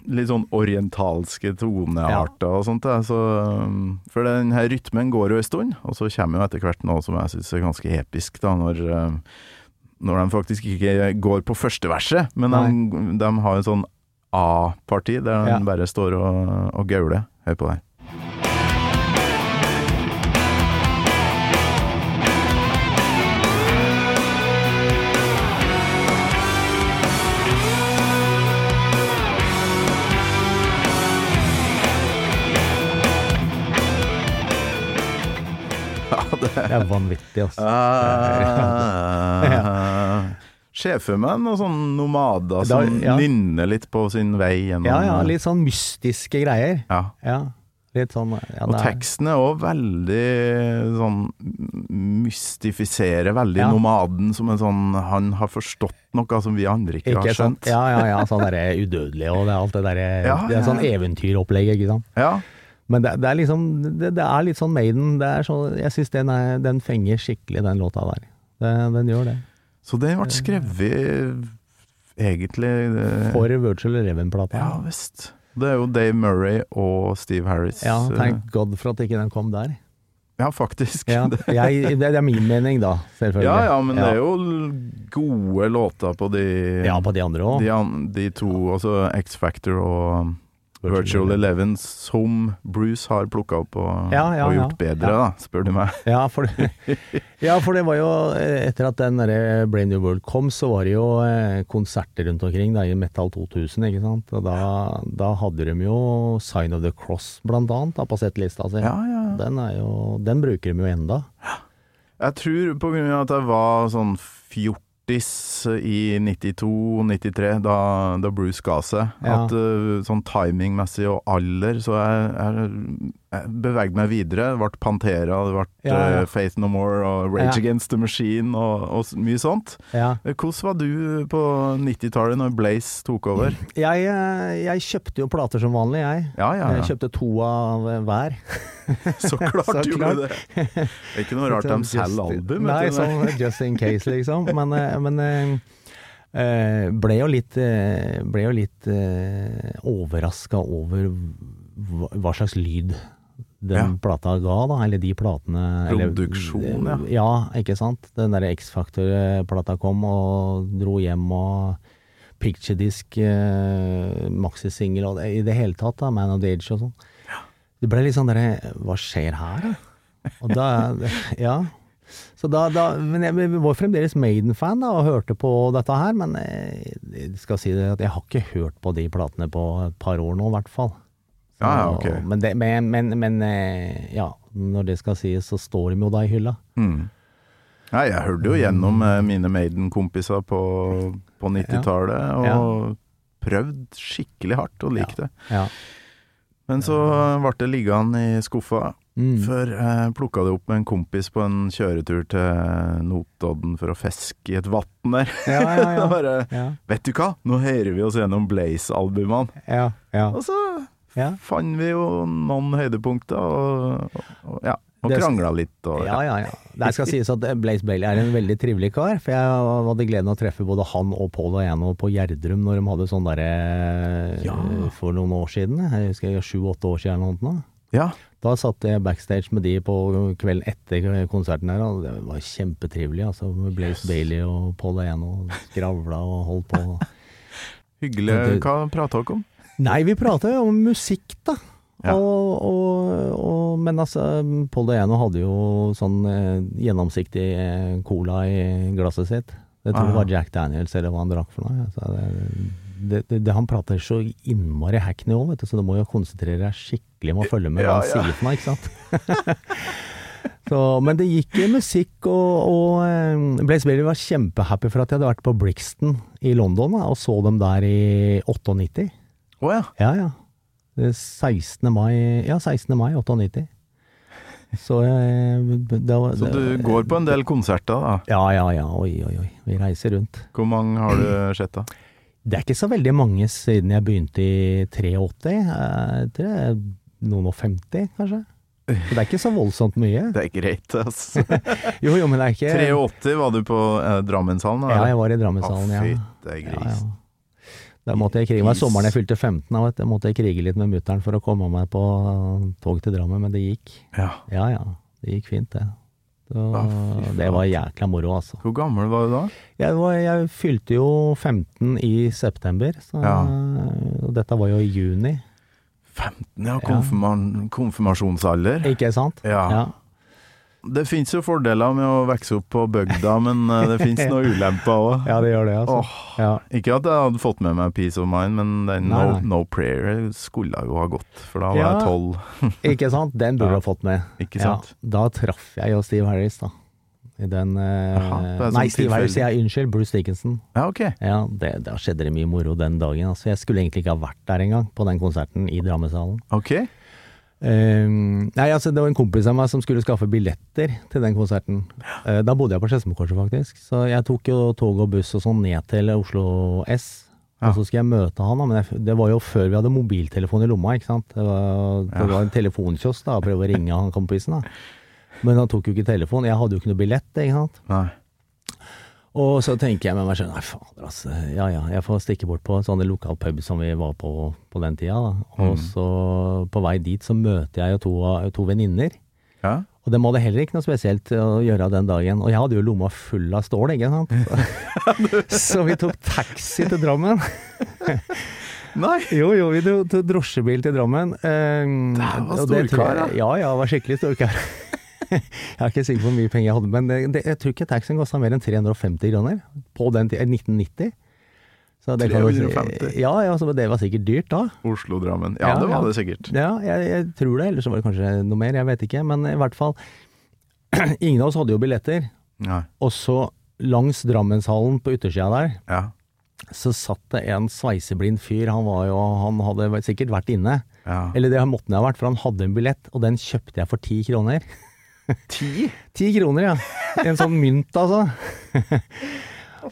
litt sånn orientalske tonearter og sånt. Så, um, for den her rytmen går jo en stund, og så kommer jo etter hvert noe som jeg syns er ganske episk, da, når, um, når de faktisk ikke går på første verset, men de, de har en sånn A-parti der de Ja. bare står og, og gauler. Hør på det. Det er vanvittig, altså. Ah, Sjefemenn og sånne nomader som ja. nynner litt på sin vei gjennom Ja, ja, litt sånn mystiske greier. ja. Ja, litt sånn ja, Og teksten er òg veldig sånn Mystifiserer veldig Ja. nomaden som en sånn Han har forstått noe som vi andre ikke, Ikke har sant? skjønt. Ja, ja, ja, sånn derre udødelige og det alt det derre Ja, Det er sånn eventyropplegg, ikke sant. Ja. Men det, det er liksom Det, det er litt sånn Maiden. Det så, jeg syns den, den fenger skikkelig, den låta der. Det, den gjør det. Så det ble skrevet egentlig eh, For Virtual Reven-plata. Ja visst. Det er jo Dave Murray og Steve Harris. Ja, eh, thank God for at ikke den kom der. ja faktisk. Ja, jeg, det er min mening, da, selvfølgelig. Ja ja, men det er jo gode låter på de Ja, på de andre òg. de, de to, altså X-Factor og um, Virtual Eleven, som Bruce har plukka opp og, Ja, ja, og ja. gjort bedre, Ja. da, spør du meg. Ja, for det, ja, for det var jo eh, Etter at den der Brain New World kom, så var det jo eh, konserter rundt omkring da, i Metal 2000, ikke sant. Og da, da hadde de jo Sign of the Cross, blant annet, da, på settlista si. Ja, ja, ja. Den, er jo, den bruker de jo enda. Jeg tror på grunn av at jeg var sånn fjortis i 92-93, da, da Bruce ga seg, Ja. at uh, sånn timingmessig og alder, så er, jeg, jeg bevegde meg videre. Det ble Pantera, det ble Ja, ja. uh, Faith No More og Rage. Against the Machine og, og mye sånt. Ja. Eh, Hvordan var du på 90-tallet når Blaze tok over? Jeg, eh, jeg kjøpte jo plater som vanlig, jeg. Jeg kjøpte to av eh, hver. Så klart Så du gjorde det. Det er ikke noe rart de selger album. Nei, sånn just in case, liksom. Men, eh, men eh, eh, ble jo litt, uh, ble jo litt uh, overraska over hva, hva slags lyd den Ja. plata ga, da. Eller de platene eller- Produksjon, ja. Ja, ikke sant. Den derre X-Factor-plata kom og dro hjem og picturedisk, eh, maxisingel og det, i det hele tatt, da, Man of the Age og sånn. Det ble litt sånn derre Hva skjer her, da? Og da Ja. Så da, da Men jeg, var fremdeles Maiden-fan og hørte på dette her, men jeg, jeg skal si det at jeg har ikke hørt på de platene på et par år nå, i hvert fall. Ja, ja, ok. Men, det, men, men, men eh, ja, når det skal sies, så står de jo da i hylla. Mm. Ja, jeg hørte jo gjennom eh, mine Maiden-kompiser på, på 90-tallet, og prøvd skikkelig hardt og likte det. Ja. Men så ble det liggende i skuffa, Mm. før jeg plukka det opp med en kompis på en kjøretur til Notodden for å fiske i et vann der. Ja, ja, ja. Bare Ja, Vet du hva, nå hører vi oss gjennom Blaze-albumene. ja, ja. Og så ja. fant vi jo noen høydepunkter, og, og, ja. Og krangla litt, og Ja, ja, ja. Det skal sies at Blaze Bailey er en veldig trivelig kar. For jeg hadde gleden av å treffe både han og Pål og Eno på Gjerdrum når de hadde sånn derre Ja. For noen år siden. Jeg husker sju-åtte år siden eller noe. ja. Da satt jeg backstage med de på kvelden etter konserten her, og det var kjempetrivelig. Altså, med Blaze Bailey og Paul Eno skravla og holdt på. Hyggelig. Hva prata dere om? Nei, vi prata jo om musikk, da. Ja. Og, og, og, men altså, Pål Dayano hadde jo sånn eh, gjennomsiktig eh, cola i glasset sitt. Jeg tror det Ah. var Jack Daniels eller hva han drakk for noe. Så det, det, det, det, han prater så innmari hackney òg, så du må jo konsentrere deg skikkelig med å følge med hva Ja, han ja. sier for noe, ikke sant. så, men det gikk i musikk, og, og eh, Blaze Bailey var kjempehappy for at jeg hadde vært på Brixton i London og så dem der i 98. Å ja. Ja, ja. Er 16. mai Ja, 16. mai 98. Så eh, var Så du går på en del konserter, da. Ja, ja, ja. Oi, oi, oi. Vi reiser rundt. Hvor mange har du sett, da? Det er ikke så veldig mange siden jeg begynte i 83. Jeg tror det er noen og 50, kanskje. Så det er ikke så voldsomt mye. Det er greit, altså. Jo, jo, men det er ikke 83 var du på eh, Drammenshallen? da, Ja, jeg var i Drammenshallen, ja. fytte ja, gris. ja. Da måtte jeg krige meg. Sommeren jeg fylte 15, da vet måtte jeg krige litt med mutter'n for å komme meg på tog til Drammen, men det gikk. Ja. Ja ja, det gikk fint det. Så, ah, det var jækla moro, altså. Hvor gammel var du da? Jeg, var, jeg fylte jo 15 i september, så Ja. og dette var jo i juni, 15, ja. Konfirma konfirmasjonsalder. ikke sant? Ja. Ja. Det fins jo fordeler med å vokse opp på bygda, men eh, det fins noen ulemper òg. Ja, det gjør det, altså. Åh. Ja. Ikke at jeg hadde fått med meg Peace of Mind, men den Nei, no, nei. no Prayer skulle jo ha gått, for da var Ja. jeg tolv. Ikke sant? Den burde Ja. ha fått med. Ikke sant? Da traff jeg jo Steve Harris, da. I den eh, Jaha, er Nei, sånn Steve Harris, jeg unnskyld, Bruce Dickinson. Ja, ok. Ja, det, da skjedde det mye moro den dagen. Altså, jeg skulle egentlig ikke ha vært der engang, på den konserten i Drammesalen. Ok. Ehm, nei, altså det var en kompis av meg som skulle skaffe billetter til den konserten. Uh, da bodde jeg på Skedsmokorset, faktisk. Så jeg tok jo tog og buss og sånn ned til Oslo S. Ja. Og så skulle jeg møte han, da, men jeg, det var jo før vi hadde mobiltelefon i lomma, ikke sant. Det var, det Ja. var en telefonkiosk da, prøve å ringe han kompisen da. Men han tok jo ikke telefon. Jeg hadde jo ikke noe billett, ikke sant. Nei. Og så tenker jeg med meg selv, nei fader altså, ja ja, jeg får stikke bort på en sånn lokal pub som vi var på på den tida da. Og Mm. så på vei dit så møter jeg jo to, to venninner. Ja. Og det må det heller ikke noe spesielt å gjøre den dagen. Og jeg hadde jo lomma full av stål, ikke sant. så vi tok taxi til Drammen. Nei! Jo, jo, vi tok drosjebil til Drammen. Um, Dæven, storkar, jeg- Ja, ja, var skikkelig storkar. jeg er ikke sikker på hvor mye penger jeg hadde, men det, det, jeg tror ikke taxien kosta mer enn 350 kroner på den tida, 1990. Så det kan 350? Ja, ja, så det var sikkert dyrt da. Oslo-Drammen. Ja, Ja, det var det sikkert. Ja, jeg, jeg tror det, eller så var det kanskje noe mer, jeg vet ikke. Men i hvert fall, ingen av oss hadde jo billetter. Og så langs Drammenshallen på yttersida der, Ja. så satt det en sveiseblind fyr. Han, var jo, han hadde sikkert vært inne. ja. Eller det måtte han ha vært, for han hadde en billett, og den kjøpte jeg for ti kroner. Ti? Ti kroner, ja. En sånn mynt, altså.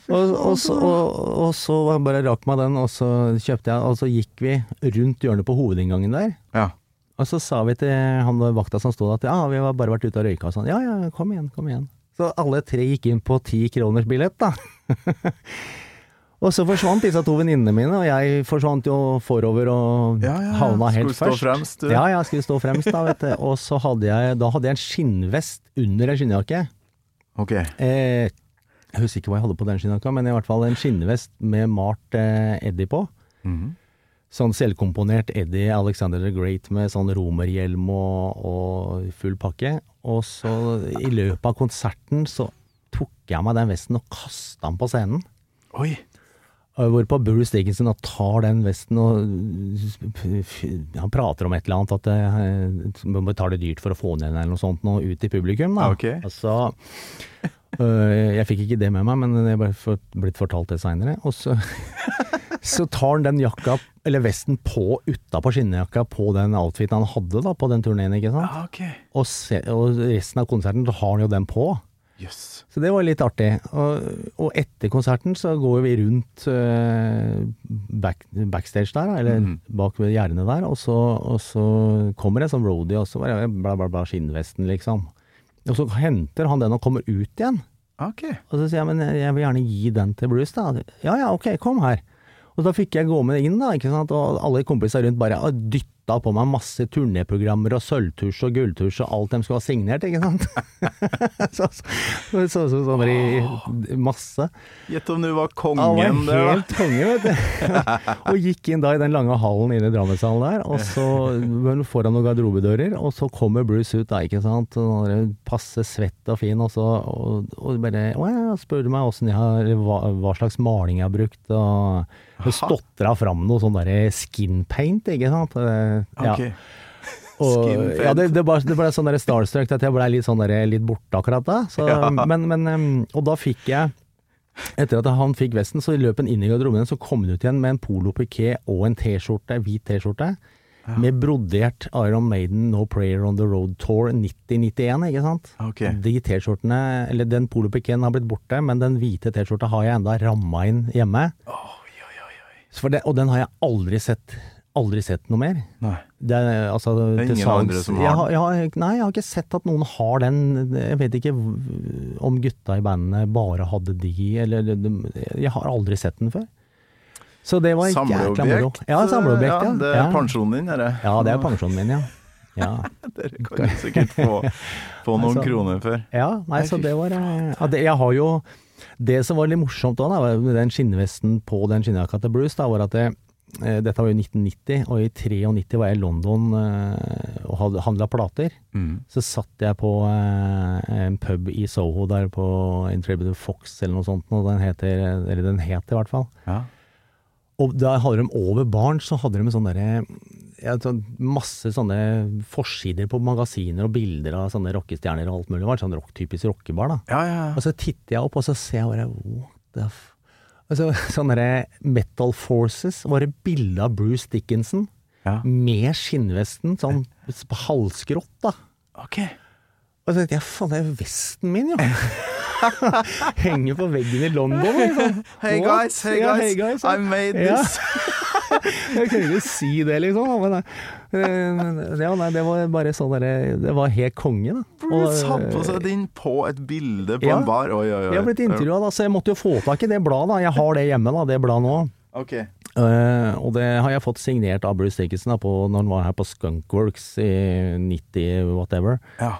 og, og, så, og, og så bare rakk meg den, og så kjøpte jeg, og så gikk vi rundt hjørnet på hovedinngangen der. Ja. Og så sa vi til han vakta som sto der at ja, vi har bare vært ute og røyka og sånn. Ja ja, kom igjen, kom igjen. Så alle tre gikk inn på ti kroners billett, da. og så forsvant disse to venninnene mine, og jeg forsvant jo forover og Ja, ja, ja. havna helt Skulle stå fremst, du. Ja, ja, skulle stå fremst da, vet du. Og så hadde jeg, da hadde jeg en skinnvest under en skinnjakke. Ok. Eh, Jeg husker ikke hva jeg hadde på den skinnjakka, men i hvert fall en skinnvest med malt eh, Eddie på. Mhm. Sånn selvkomponert Eddie Alexander the Great med sånn romerhjelm og, og full pakke. Og så i løpet av konserten så tok jeg av meg den vesten og kasta den på scenen. Oi. Hvorpå Bruce Dickinson tar den vesten og Han prater om et eller annet, at det, man betaler dyrt for å få den eller noe sånt nå ut i publikum. da. Okay. Altså, øh, jeg fikk ikke det med meg, men det er blitt fortalt det seinere. Og så, så tar han den jakka, eller vesten, på utapå skinnjakka på den outfiten han hadde da på den turneen, ikke sant. Ah, ok. Og, se, og resten av konserten så har han jo den på. Jøss. Så det var litt artig. Og, og etter konserten så går vi rundt uh, back, backstage der, eller mm. bak ved gjerdene der, og så, og så kommer det som roadie, og så var det bla, bla, bla, skinnvesten, liksom. Og så henter han den og kommer ut igjen. Okay. Og så sier jeg, men jeg vil gjerne gi den til Bruce, da. Ja ja, ok, kom her. Og da fikk jeg gå med inn, da, ikke sant. Og alle kompiser rundt bare ah, dytta på meg masse turnéprogrammer og sølvtusj og gulltusj og alt de skulle ha signert, ikke sant. så så, så, som sånn i masse. Gjett om du var kongen der, var helt konge, vet du. og gikk inn da i den lange hallen inne i Drammenshallen der, og så foran noen garderobedører, og så kommer Bruce ut da, ikke sant. Passe svett og fin, og så og, og bare og spør meg åssen jeg har hva, hva slags maling jeg har brukt, og så stotra fram noe sånn derre skin paint, ikke sant. Eh, Ja. Ok. Og, ja, det, det, ble, det ble sånn der starstruck at jeg ble litt sånn der, litt borte akkurat da. Så, Ja. men, men, og da fikk jeg etter at han fikk vesten, så løp han inn i garderoben, så kom han ut igjen med en polo-piké og en T-skjorte, hvit T-skjorte, med brodert Iron Maiden No Prayer On The Road Tour 9091, ikke sant? Ok. De T-skjortene, eller den polo-pikéen har blitt borte, men den hvite T-skjorta har jeg enda ramma inn hjemme. For det, og den har jeg aldri sett, aldri sett noe mer. Nei. Det er, altså, Det er ingen sans, andre som har jeg den? har, jeg har, Nei, jeg har ikke sett at noen har den. Jeg vet ikke om gutta i bandet bare hadde de, eller Jeg har aldri sett den før. Så det var jækla moro. Ja, samleobjekt, ja. Det er ja. pensjonen din, er det? Ja, det er pensjonen min, ja. Ja, Dere kan jo sikkert få, få noen Altså- kroner for. ja nei, Nei, så det var eh, ja, det, Jeg har jo Det som var litt morsomt da, da med den skinnvesten på den skinnjakka til Bruce, da, var at det, eh, dette var jo 1990, og i 93 var jeg i London eh, og handla plater. Mm. Så satt jeg på eh, en pub i Soho der på Intrepid Fox eller noe sånt, og den heter, eller den het i hvert fall. Ja. Og da hadde de over baren, så hadde de sånn derre ja, sånn masse sånne forsider på magasiner og bilder av sånne rockestjerner og alt mulig. Det var en sånn rock, typisk rockebar, da. Ja, ja, Og så titter jeg opp, og så ser jeg bare what the f... Altså, så, sånn Metal Forces, var det bilde av Bruce Dickinson ja. med skinnvesten, sånn på halvskrått, da. Ok. Og så tenkte jeg, faen, det er jo vesten min, jo. Henger på veggen i London, liksom. Hey guys, hey Ja, guys, hey guys. I made Ja. this. Jeg kunne ikke si det, liksom. Men, eh, ja, nei, det var bare sånn derre Det var helt konge, da. Og, hadde på seg din på et bilde på Ja. en bar. Oi, oi, oi. Jeg har blitt intervjua, da, så jeg måtte jo få tak i det bladet. Jeg har det hjemme, da, det bladet nå. Okay. Uh, og det har jeg fått signert av Bruce Dickinson da, på, når han var her på Skunkworks i 90 whatever. Ja.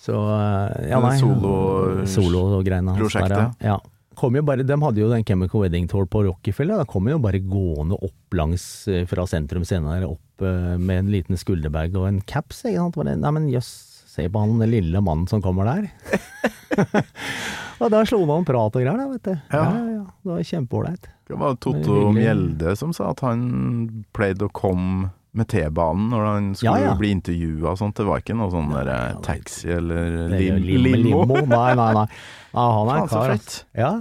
Så uh, ja, nei. solo- Solo-greiene hans prosjektet. der, ja. ja. Kom jo bare, de hadde jo den Chemical Wedding Tour på Rockefeller. Da kom jo bare gående opp langs eh, fra sentrum senere opp eh, med en liten skulderbag og en caps. Ikke sant? Bare, nei, men jøss, se på han den lille mannen som kommer der. og da slo man prat og greier, da, vet du. Ja. ja, ja. Det var kjempeålreit. Det var Totto Mjelde som sa at han pleide å komme med T-banen når han skulle Ja, ja. bli intervjua og sånt. Det var ikke noe sånn der, eh, taxi eller er lim lim- limo. Nei, nei, nei. Ja, han er en kar. Ja.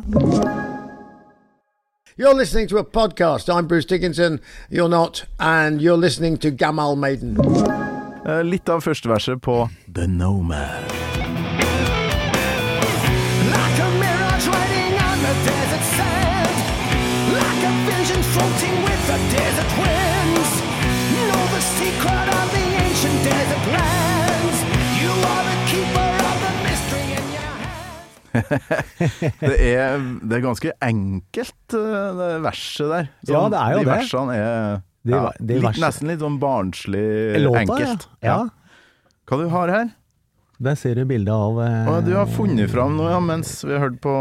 You're listening to a podcast. I'm Bruce Dickinson. You're not. And you're listening to Gamal Maiden. Eh, Litt av første verset på The Nomad. Det er, det er ganske enkelt, eh, det verset der. Ja, det er jo de det. versene er De ja, de litt, vers- nesten litt sånn barnslig Låta, enkelt. ja. ja. Hva du har her? Der ser du bilde av eh, Å, du har funnet fram noe ja, mens vi har hørt på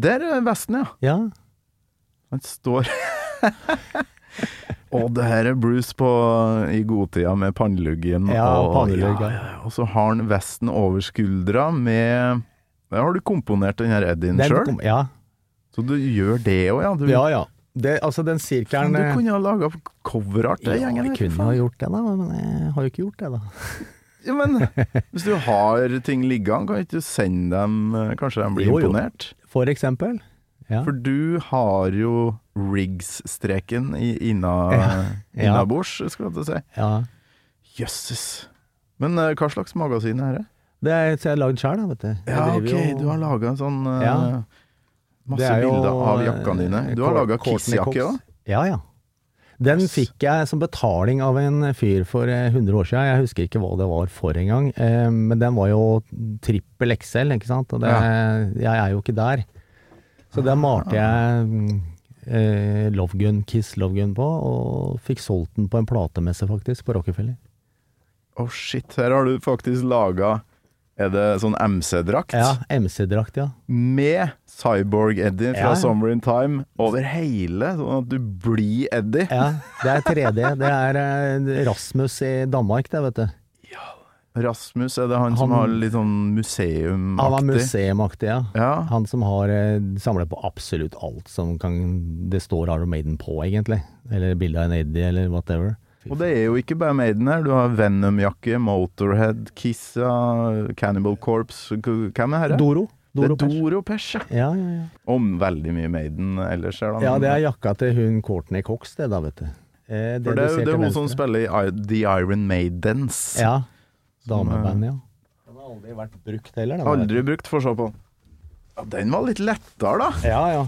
Der er vesten, ja. Ja. Han står Og det her er Bruce på, i godtida med panneluggen. Ja, og, ja. ja. Og så har han vesten over skuldra med Der har du komponert den her Eddien sjøl? Ja, Så du gjør det òg, ja? Du, ja. ja. Det, altså, den sirkelen du eh, kunne ha laga coverart, til Ja, gjengen jeg kunne ha gjort det, da, men jeg har jo ikke gjort det, da. Ja, men hvis du har ting liggende, kan ikke du sende dem eh, Kanskje de blir Jo, jo. imponert? For eksempel. Ja. For du har jo Riggs-streken innabords, inna, Ja. skal jeg til å si. ja. Jøsses. Men eh, hva slags magasin er det? Det er så jeg har lagd sjøl, vet du. Ja, ok, jo- du har laga en sånn uh, Ja. Masse jo, bilder av jakkene dine. eh, Du har laga Kiss-jakke òg? Ja, ja. Den fikk jeg som betaling av en fyr for eh, 100 år siden. Jeg husker ikke hva det var for engang. Eh, men den var jo trippel XL, ikke sant. Og det, jeg er jo ikke der. Så den malte jeg mm, eh, Love Gun, Kiss Love Gun på, og fikk solgt den på en platemesse faktisk, på Rockefeller. Å shit, her har du faktisk laga Er det sånn MC-drakt? Ja, MC-drakt, ja. Med Cyborg-Eddie fra Ja. Summer in Time over hele, sånn at du blir Eddie. Ja, det er 3D. Det er eh, Rasmus i Danmark, det, vet du. Ja, Rasmus, er det han, som har litt sånn museumaktig? Han var museumaktig, ja. Ja. Han som har eh, samlet på absolutt alt som kan det står Iron Maiden på, egentlig. Eller bilde av en Eddie, eller whatever. Og det er jo ikke bare Maiden her. Du har Venom-jakke, Motorhead, Kissa, Cannibal Corpse Hvem er herre? Doro. Doro det er Doro Pers, ja. Ja, ja, ja. Om veldig mye Maiden ellers her, da. ja, det er jakka til hun Courtney Cox, det da, vet du. Eh, For det, er ser det er hun som spiller i The Iron Maidens. Ja. Dameband, ja. Den har aldri vært brukt heller, den. Aldri brukt, får se på. Ja, den var litt lettere, da. Ja, ja.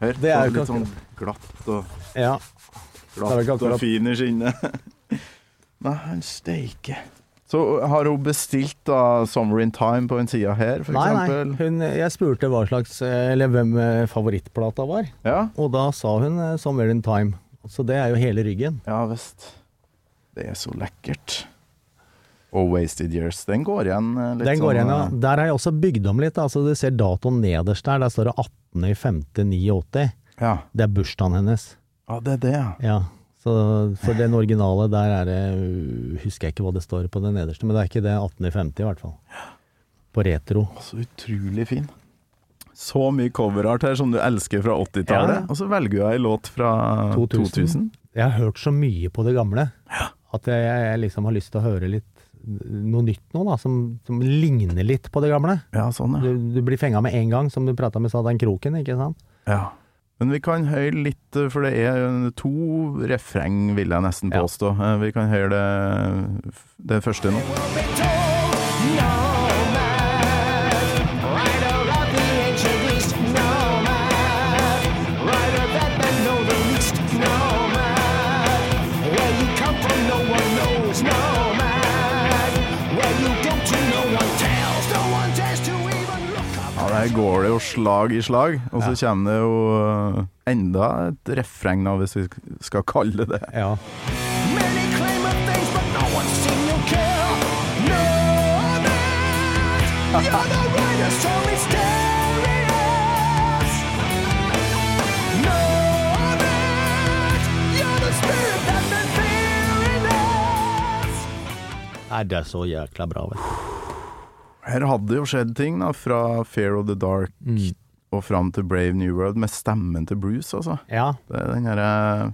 Hør, Det er jo litt sånn glatt og, ja. Det er jo ikke glatt og fin i skinnet. Nei, steike. Så har hun bestilt da 'Summer in Time' på en side her, for Nei, nei. Hun, jeg spurte hva slags, eh, eller hvem eh, favorittplata var, Ja, og da sa hun 'Summer in Time'. Så det er jo hele ryggen. ja visst. Det er så lekkert. Og 'Wasted Years', den går igjen eh, litt Den går igjen, ja. sånn, eh, Der har jeg også bygd om litt. Altså, du ser datoen nederst der. Der står det 18.05.89. Ja. Det er bursdagen hennes. Ja, det er det, ja. Ja. Så for den originale, der er det Husker jeg ikke hva det står på den nederste, men det er ikke det 18.50 i hvert fall. På retro. Så utrolig fin. Så mye coverart her som du elsker fra 80-tallet, Ja. og så velger du ei låt fra 2000. 2000. Jeg har hørt så mye på det gamle at jeg, jeg liksom har lyst til å høre litt noe nytt nå, da, som, som ligner litt på det gamle. Ja, sånn, ja. Du, du blir fenga med en gang, som du prata med sa den kroken, ikke sant? ja. Men vi kan høre litt, eh, for det er to refreng, vil jeg nesten påstå. Ja. Vi kan høre det, det første nå. Der går det jo slag i slag, og så kommer det jo eh, enda et refreng, da, hvis vi skal kalle det det. Ja. Nei, det er så jækla bra, vet du. Her hadde det jo skjedd ting, da, fra Fear of the Dark og fram til Brave New World, med stemmen til Bruce, altså. Ja. Det er den derre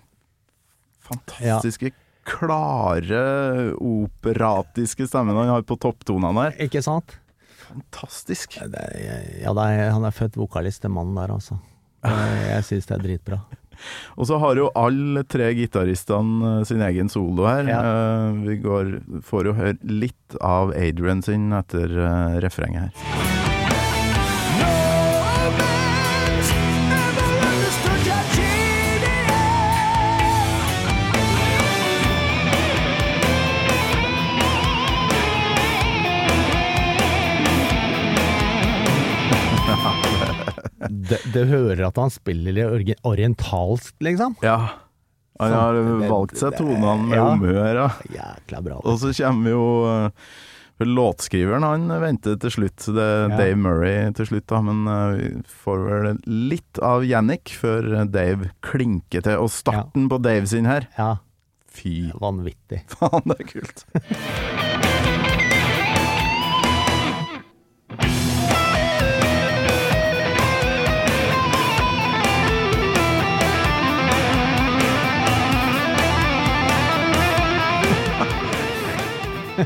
fantastiske, klare, operatiske stemmen han har på topptonene der. Ikke sant? Fantastisk. Det ja, det er, han er født vokalist, den mannen der, altså. Jeg syns det er dritbra. Og så har jo alle tre gitaristene eh, sin egen solo her. Ja. Eh, vi går, får jo høre litt av Adrian sin etter eh, refrenget her. Det, det hører at han spiller litt orientalsk, liksom. Ja. Han har valgt seg tonene med ja. her Ja. Bra. Og så kommer jo eh, låtskriveren han venter til slutt, det er Ja. Dave Murray til slutt, da. Men eh, vi får vel litt av Yannick før Dave klinker til. Og starten på Dave sin her, Ja, fy vanvittig. faen, det er kult.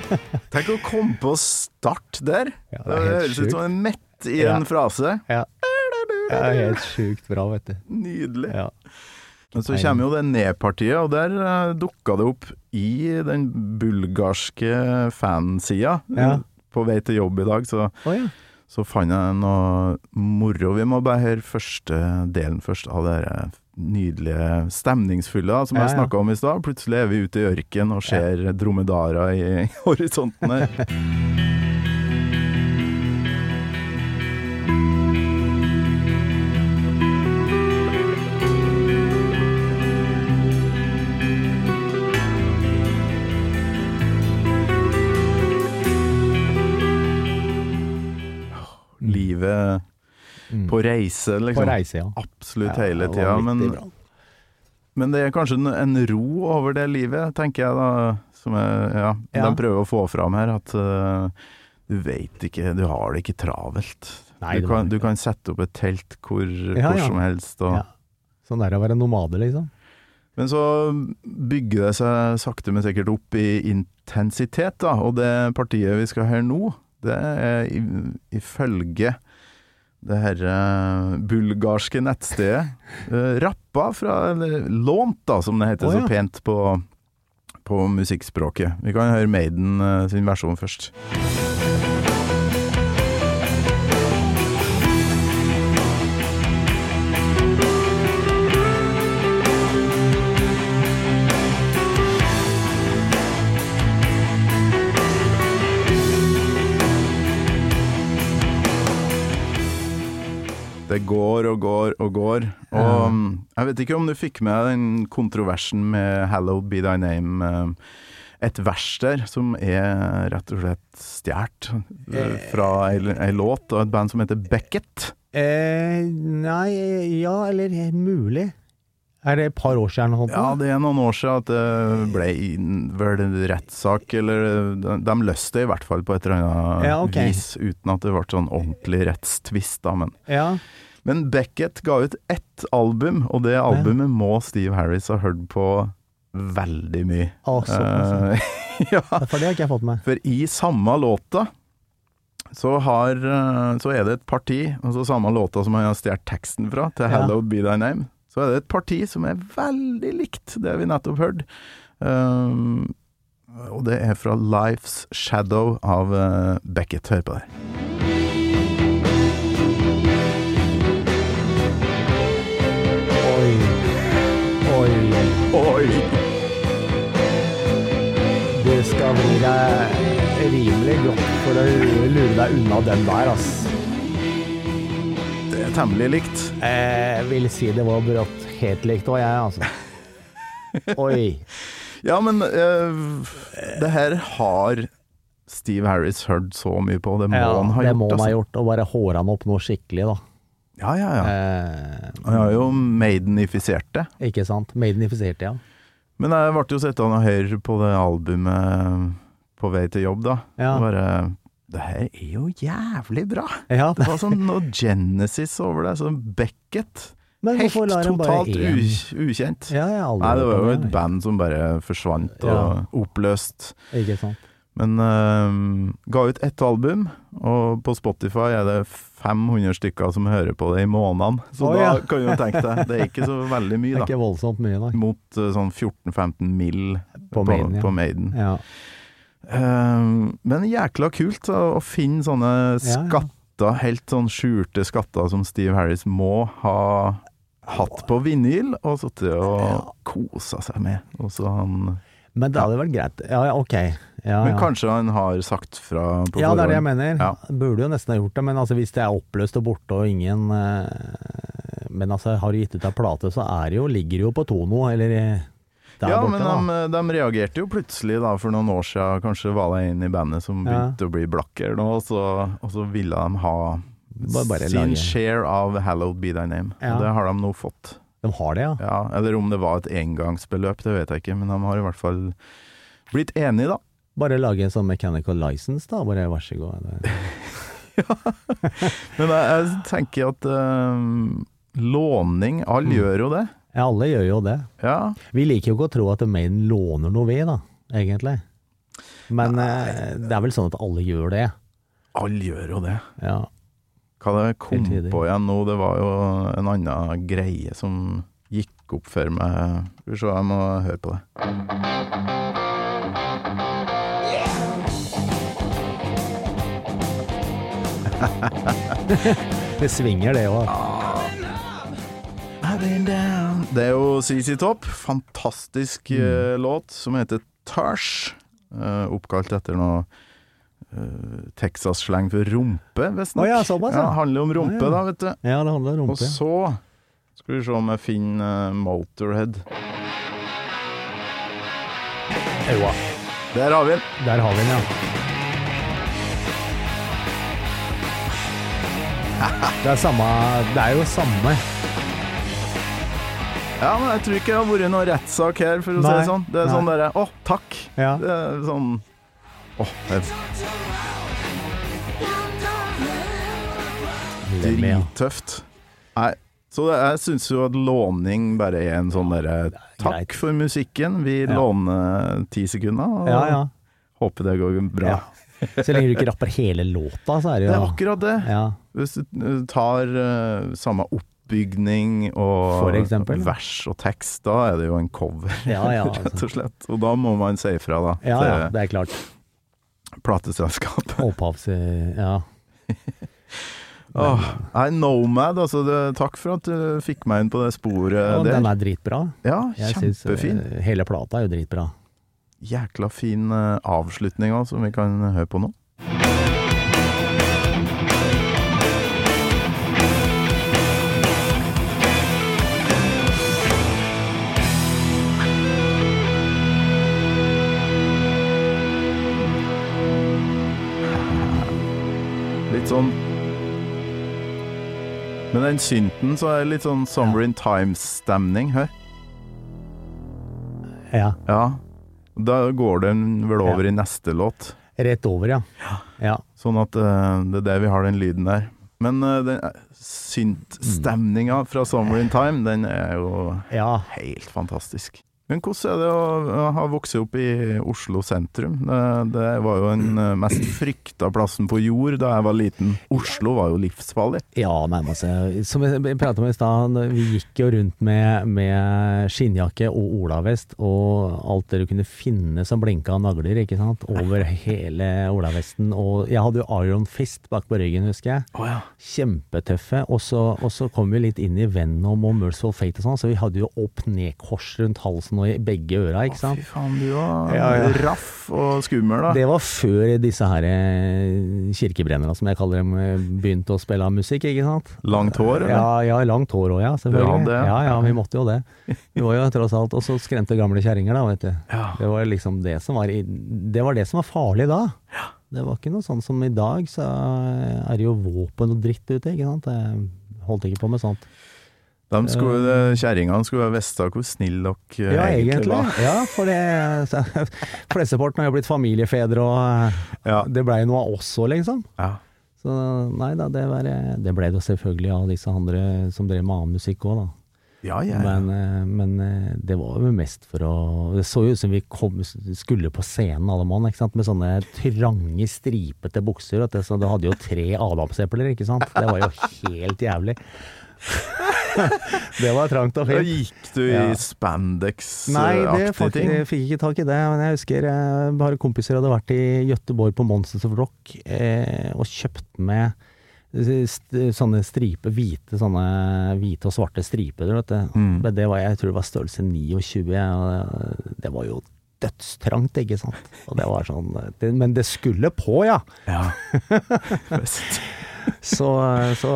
Tenk å komme på start der. Ja, det det høres ut som en mett i en frase. Ja. Det er helt sjukt bra, vet du. Nydelig. Ja. Men så kommer jo det ned-partiet, og der uh, dukka det opp i den bulgarske fansida. Ja. På vei til jobb i dag, så, oh, ja. så fant jeg noe moro. Vi må bare høre første delen først av det her nydelige, stemningsfulle da, som Ja, jeg ja. snakka om i stad. Plutselig er vi ute i ørken og ser dromedarer i horisonten her. Livet Mm. på reise, liksom. På reise, ja. Absolutt Ja, hele tida. Men, men det er kanskje en, en ro over det livet, tenker jeg da. Som jeg, ja, Ja. De prøver å få fram her at uh, du vet ikke, du har det ikke travelt. Nei, du, kan, du kan sette opp et telt hvor, hvor som helst. Og. Sånn er det å være nomade, liksom. Men så bygger det seg sakte, men sikkert opp i intensitet, da. Og det partiet vi skal høre nå, det er i- ifølge det herre bulgarske nettstedet eh, rappa fra Eller lånt, da, som det heter Å, så pent på, på musikkspråket. Vi kan høre Maiden eh, sin versjon først. Det går og går og går. Og mm, jeg vet ikke om du fikk med den kontroversen med 'Hallowed Be Thy Name'. eh, Et vers der som er rett og slett stjålet eh, fra ei låt av et band som heter Beckett. Eh, nei, ja, eller mulig. Er det et par år siden? Sånt, Ja, det er noen år siden at det ble vel en rettssak, eller de, løste det i hvert fall på et eller annet Ja, okay. vis, uten at det ble sånn ordentlig rettstvist, da. Men ja. Men Beckett ga ut ett album, og det albumet må Steve Harris ha hørt på veldig mye. Å, sånn, uh, ja, For det har ikke jeg fått med. for i samme låta så, har, eh, så er det et parti, altså samme låta som han har stjålet teksten fra, til Ja. Be Thy Name', så er det et parti som er veldig likt det vi nettopp hørte. Um, og det er fra 'Life's Shadow' av uh, Beckett. Hør på det. Oi. Det skal bli deg rimelig godt for å lure deg unna den der, ass. Det temmelig likt. Jeg vil si det var brått helt likt òg, jeg, altså. Oi. Ja, men uh, det her har Steve Harris hørt så mye på. Det må Ja, han ha det gjort. må han ha altså. gjort, og bare håra han opp noe skikkelig, da. Ja, ja, ja. Eh, Han har jo maidenifisert det. ikke sant? Maidenifisert, ja. Men jeg ble jo sittende og høre på det albumet på vei til jobb, da. Ja. Bare Det her er jo jævlig bra! ja. Det var sånn noe Genesis over det. Sånn Beckett. Men Helt totalt ukjent. Ja, Nei, det var jo et band som bare forsvant og Ja. oppløst. Ikke sant. Men uh, ga ut ett album, og på Spotify er det 500 stykker som hører på det i måneden. Så oh, da ja. kan du jo tenke deg, det er ikke så veldig Det mye, er ikke voldsomt mye, da. Mot uh, sånn 14-15 mill. På Maiden, ja. på Maiden. Ja. Eh, men jækla kult å finne sånne Ja, ja. skatter, helt sånn skjulte skatter som Steve Harris må ha hatt på vinyl, og sittet og Ja. kosa seg med. Og så han, Men det hadde vært greit. Ja, ja, ok. Ja, men ja. kanskje han har sagt fra på Ja, det er det jeg mener. Ja. Burde jo nesten ha gjort det, men altså hvis det er oppløst og borte og ingen eh, Men altså, har du gitt ut ei plate, så er det jo, ligger det jo på Tono, eller eh, ja, borte, men de, de reagerte jo plutselig da for noen år siden. Kanskje var det en i bandet som Ja. begynte å bli blakk eller noe, og så, ville de ha Bare- sin lage- share av 'Hallowed Be Thy Name'. Ja. Det har de nå fått. De har det, ja. Ja, eller om det var et engangsbeløp, det vet jeg ikke, men de har i hvert fall blitt enige, da. Bare lage en sånn mechanical license, da. Bare vær så god. ja. Men jeg, jeg tenker at eh, låning Alle Mm. gjør jo det. Ja, alle gjør jo det. Ja. Vi liker jo ikke å tro at Maiden låner noe vi, da, egentlig. Men Nei. det er vel sånn at alle gjør det. Alle gjør jo det. Ja. Hva det kom på igjen nå, det var jo en annen greie som gikk opp for meg. Skal vi se, jeg må høre på det. Det svinger, det òg. Det er jo CC Topp. Fantastisk Mm. eh, låt som heter Tash. Uh, oppkalt etter noe uh, Texas-sleng for rumpe, visstnok. Ja, såpass, ja. handler om rumpe, Ja, ja. da, vet du. Ja, det handler om rumpe. Og så skal vi se om jeg finner uh, Motorhead. Ja. Der har vi den. Der har vi den, ja. Det er samme Det er jo samme. Ja, men jeg tror ikke det har vært noen rettssak her, for å si det sånn. Det er nei. sånn derre Å, takk. Ja. Det er sånn Åh, det er drittøft. Nei, så det, jeg syns jo at låning bare er en sånn derre. Takk for musikken, vi Ja. låner ti sekunder, og Ja, ja. håper det går bra. Så lenge du ikke rapper hele låta, så er det jo Det er akkurat det. Ja. Hvis du eh, tar uh, samme oppbygning og vers og tekst, da er det jo en cover, Ja, ja, rett altså. og slett. Og da må man si ifra, da, ja, ja, det er klart. plateselskapet. Opphavs... Ja. Åh, Nei, Nomad, altså. Det, takk for at du fikk meg inn på det sporet ja, der. den er dritbra. Ja, Jeg kjempefin. Synes, hele plata er jo dritbra. Jækla fin eh, avslutning også, som vi kan høre på nå. Med den synten så er det litt sånn Summer in Times-stemning. Hør. Ja. Ja. Da går den vel over i neste låt. Rett over, ja. Ja. Sånn at uh, det er det vi har den lyden der. Men uh, den synt-stemninga fra Summer in Time, den er jo ja. helt fantastisk. Men hvordan er det å ha vokst opp i Oslo sentrum? Det, det var jo den eh, mest frykta plassen på jord da jeg var liten. Oslo var jo livsfarlig. Ja, nærmest. Som vi pratet om i stad, vi gikk jo rundt med, med skinnjakke og olavest og alt det du kunne finne som blinka av nagler, ikke sant, over hele olavesten. Og jeg hadde jo Iron Fist bak på ryggen, husker jeg. Oh, ja. Kjempetøffe. Og så, og så kom vi litt inn i Venom og Merciful Fate og sånn, så vi hadde jo opp-ned-kors rundt halsen og i begge øra, ikke sant. Fy faen, du var Ja, ja. raff og skummel, da. Det var før disse her eh, kirkebrennerne, som jeg kaller dem, eh, begynte å spille musikk, ikke sant? Langt hår, eller? Ja, ja langt hår òg, ja. Selvfølgelig. Det, ja. ja, ja, vi måtte jo det. Vi var jo tross alt Og så skremte gamle kjerringer, da, vet du. Ja. Det var liksom det som var i- Det var det som var farlig da. Det var ikke noe sånn som i dag, så er det jo våpen og dritt ute, ikke sant. Jeg holdt ikke på med sånt. Skulle, Kjerringene skulle visst hvor snille dere Ja, egentlig var. Ja, for det Flesteparten har jo blitt familiefedre, og Ja. det blei noe av oss òg, liksom. Ja. Så nei da, det, var, det ble det selvfølgelig av disse andre som drev med annen musikk òg, da. Ja, ja, ja. Men, eh, men eh, det var jo mest for å Det så jo ut som vi kom, skulle på scenen alle mann, med sånne trange, stripete bukser. du hadde jo tre adamsepler, ikke sant. Det var jo helt jævlig. det var trangt og Da gikk du i Ja. spandex-aktige Nei, det faktisk, ting? jeg fikk ikke tak i det. Men jeg husker jeg bare kompiser hadde vært i Gøteborg på Monsters of Rock eh, og kjøpt med st sånne striper, hvite, sånne hvite og svarte striper, vet du. Mm. Men det var, jeg tror det var størrelse 29, og det var jo dødstrangt, ikke sant. Og det var sånn, det, men det skulle på, ja. Ja. Visst. Så, så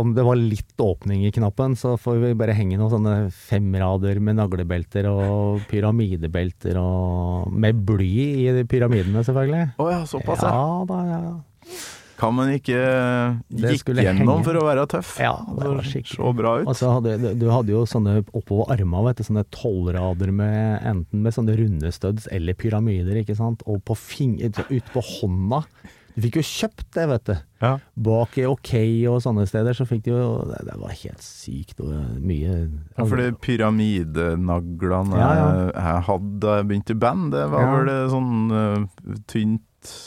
om det var litt åpning i knappen, så får vi bare henge noen sånne femrader med naglebelter og pyramidebelter og Med bly i pyramidene, selvfølgelig. Å ja, såpass, ja. Da, ja. Kan man ikke gikk gjennom henge. for å være tøff? Ja, det var Altså, skikkelig. Så bra ut. Og så hadde, du- hadde jo sånne oppover arma, vet du, sånne tolvrader med enten med sånne runde studs eller pyramider, ikke sant. Og på fing ut på hånda. Du fikk jo kjøpt det, vet du. Ja. Bak i OK og sånne steder, så fikk de jo Det, det var helt sykt og mye Ja, fordi pyramidenaglene Ja, ja. jeg- jeg hadde da jeg begynte i band, det var Ja. vel eh, sånn uh, tynt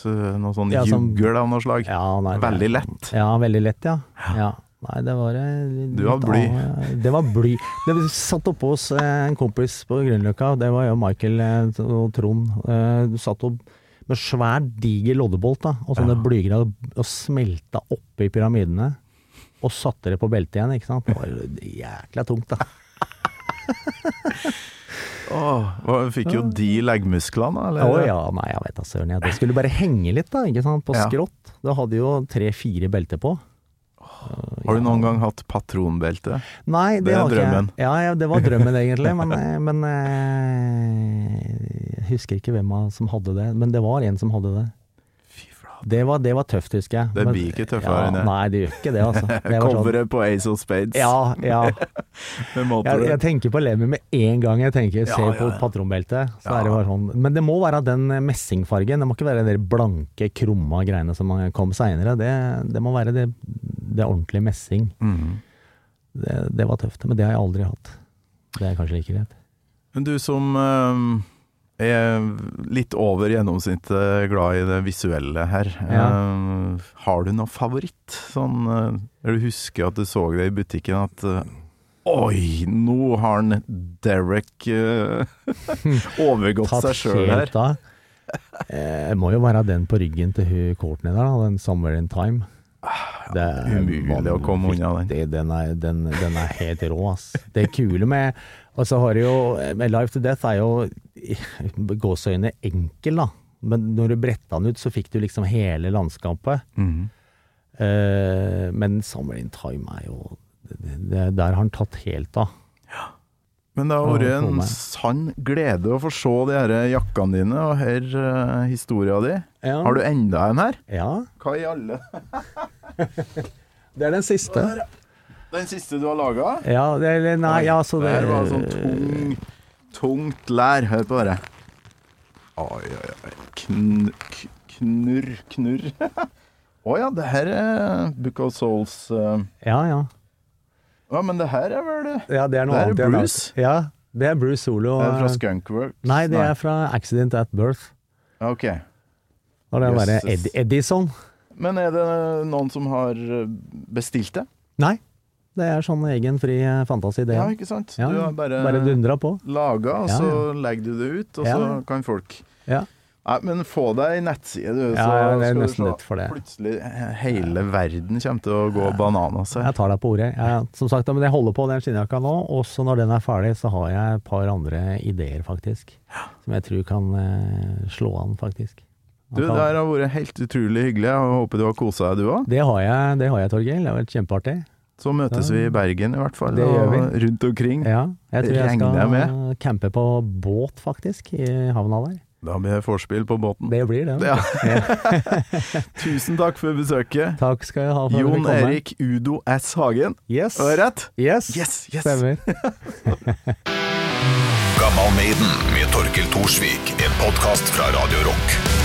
eh, Noe sånn Ja, juggel av noe slag. Ja, nei, Veldig lett. Ja, veldig lett, ja. ja. Nei, det var eh, Du har bly. av- Det var bly. Det vi satt oppå hos eh, en kompis på Grünerløkka, det var jo Michael eh, og Trond. Eh, Du satt opp med svær, diger loddebolt da, og sånne blygreier og, smelta oppi pyramidene. Og satte det på beltet igjen, ikke sant. Det var jækla tungt, da. Åh, oh, fikk jo de leggmusklene, Å oh, ja, nei, jeg vet da søren. Ja. Det skulle bare henge litt, da, ikke sant, på Ja. skrått. Det hadde jo tre-fire belter på. Har du noen gang hatt patronbelte? Nei, det, Det er drømmen. Ja, ja, det var drømmen egentlig, men, eh, men eh, Jeg husker ikke hvem som hadde det, men det var en som hadde det. Det var, det var tøft, husker jeg. Det blir ikke tøffere ja, enn det. Nei, det gjør ikke det, altså. Det Coveret sånn, på Ace of Spades. ja, ja. Jeg, jeg tenker på Lemmy med en gang jeg tenker, ser ja, på patronbeltet. Så er det bare sånn. Men det må være den messingfargen. Det må ikke være de blanke, krumma greiene som kom seinere. Det, det må være det, det ordentlige messing. Mm. Det, det var tøft. Men det har jeg aldri hatt. Det er kanskje like greit. Men du som eh, er litt over gjennomsnittet glad i det visuelle her, eh, har du noe favoritt? Sånn uh, du husker at du så det i butikken at uh, Oi, nå har han Derek eh, overgått Tatt seg sjøl her. Eh, Det må jo være den på ryggen til hun Courtney der, den 'Somewhere in Time'. Det er Umulig å komme unna den. Den er, den, den er helt rå, ass. Det kule med Og så har du jo 'Life to Death' er jo gåseøyne enkel, da. Men når du bretta den ut, så fikk du liksom hele landskapet. Mm. Uh, men Summer in Time' er jo det, Der har han tatt helt av. Men det har vært en sann glede å få se de her jakkene dine og høre uh, historia di. Ja. Har du enda en her? Ja. Hva i alle Det er den siste. Den siste du har laga? Ja, eller nei, ja, så det her var sånn tung, tungt lær. Hør på det. Oi, oi, oi. Kn, knurr, knurr. Å ja, det her er Book of Souls Uh... Ja, ja. Ja, men det her er vel Ja, det er noe Det er Bruce? Ja, det er Bruce Solo. Det Er fra Skunkworks? Nei, det er fra Accident at Birth. Ok. Og det er bare Ed Edison. Men er det noen som har bestilt det? Nei, det er sånn egen fri eh, fantasi, det. Ja, ikke sant? Ja, Du har bare, bare dundra på. laga, og så legger du det ut, og så kan folk Ja. Nei, men få deg nettside, du. Ja, så det er nesten litt for det. Plutselig he- hele verden kommer til å gå bananas her. Jeg tar deg på ordet. Jeg, som sagt, men jeg holder på den skinnjakka nå, Også når den er ferdig, så har jeg et par andre ideer, faktisk. Som jeg tror kan eh, slå an, faktisk. Du, det her har vært helt utrolig hyggelig. Jeg håper du har kosa deg, du òg. Det har jeg, det har jeg, Torgeir. Det har vært kjempeartig. Så møtes vi i Bergen i hvert fall, og rundt omkring. Ja, jeg tror jeg skal med. campe på båt, faktisk, i havna der. Da blir det vorspiel på båten. Det blir det. Ja. Tusen takk for besøket. Takk skal jeg ha for Jon. Erik Udo S. Hagen. Yes. Var det rett? Yes. Yes, yes. Stemmer. Gammal Maiden med Torkel Thorsvik, en podkast fra Radio Rock.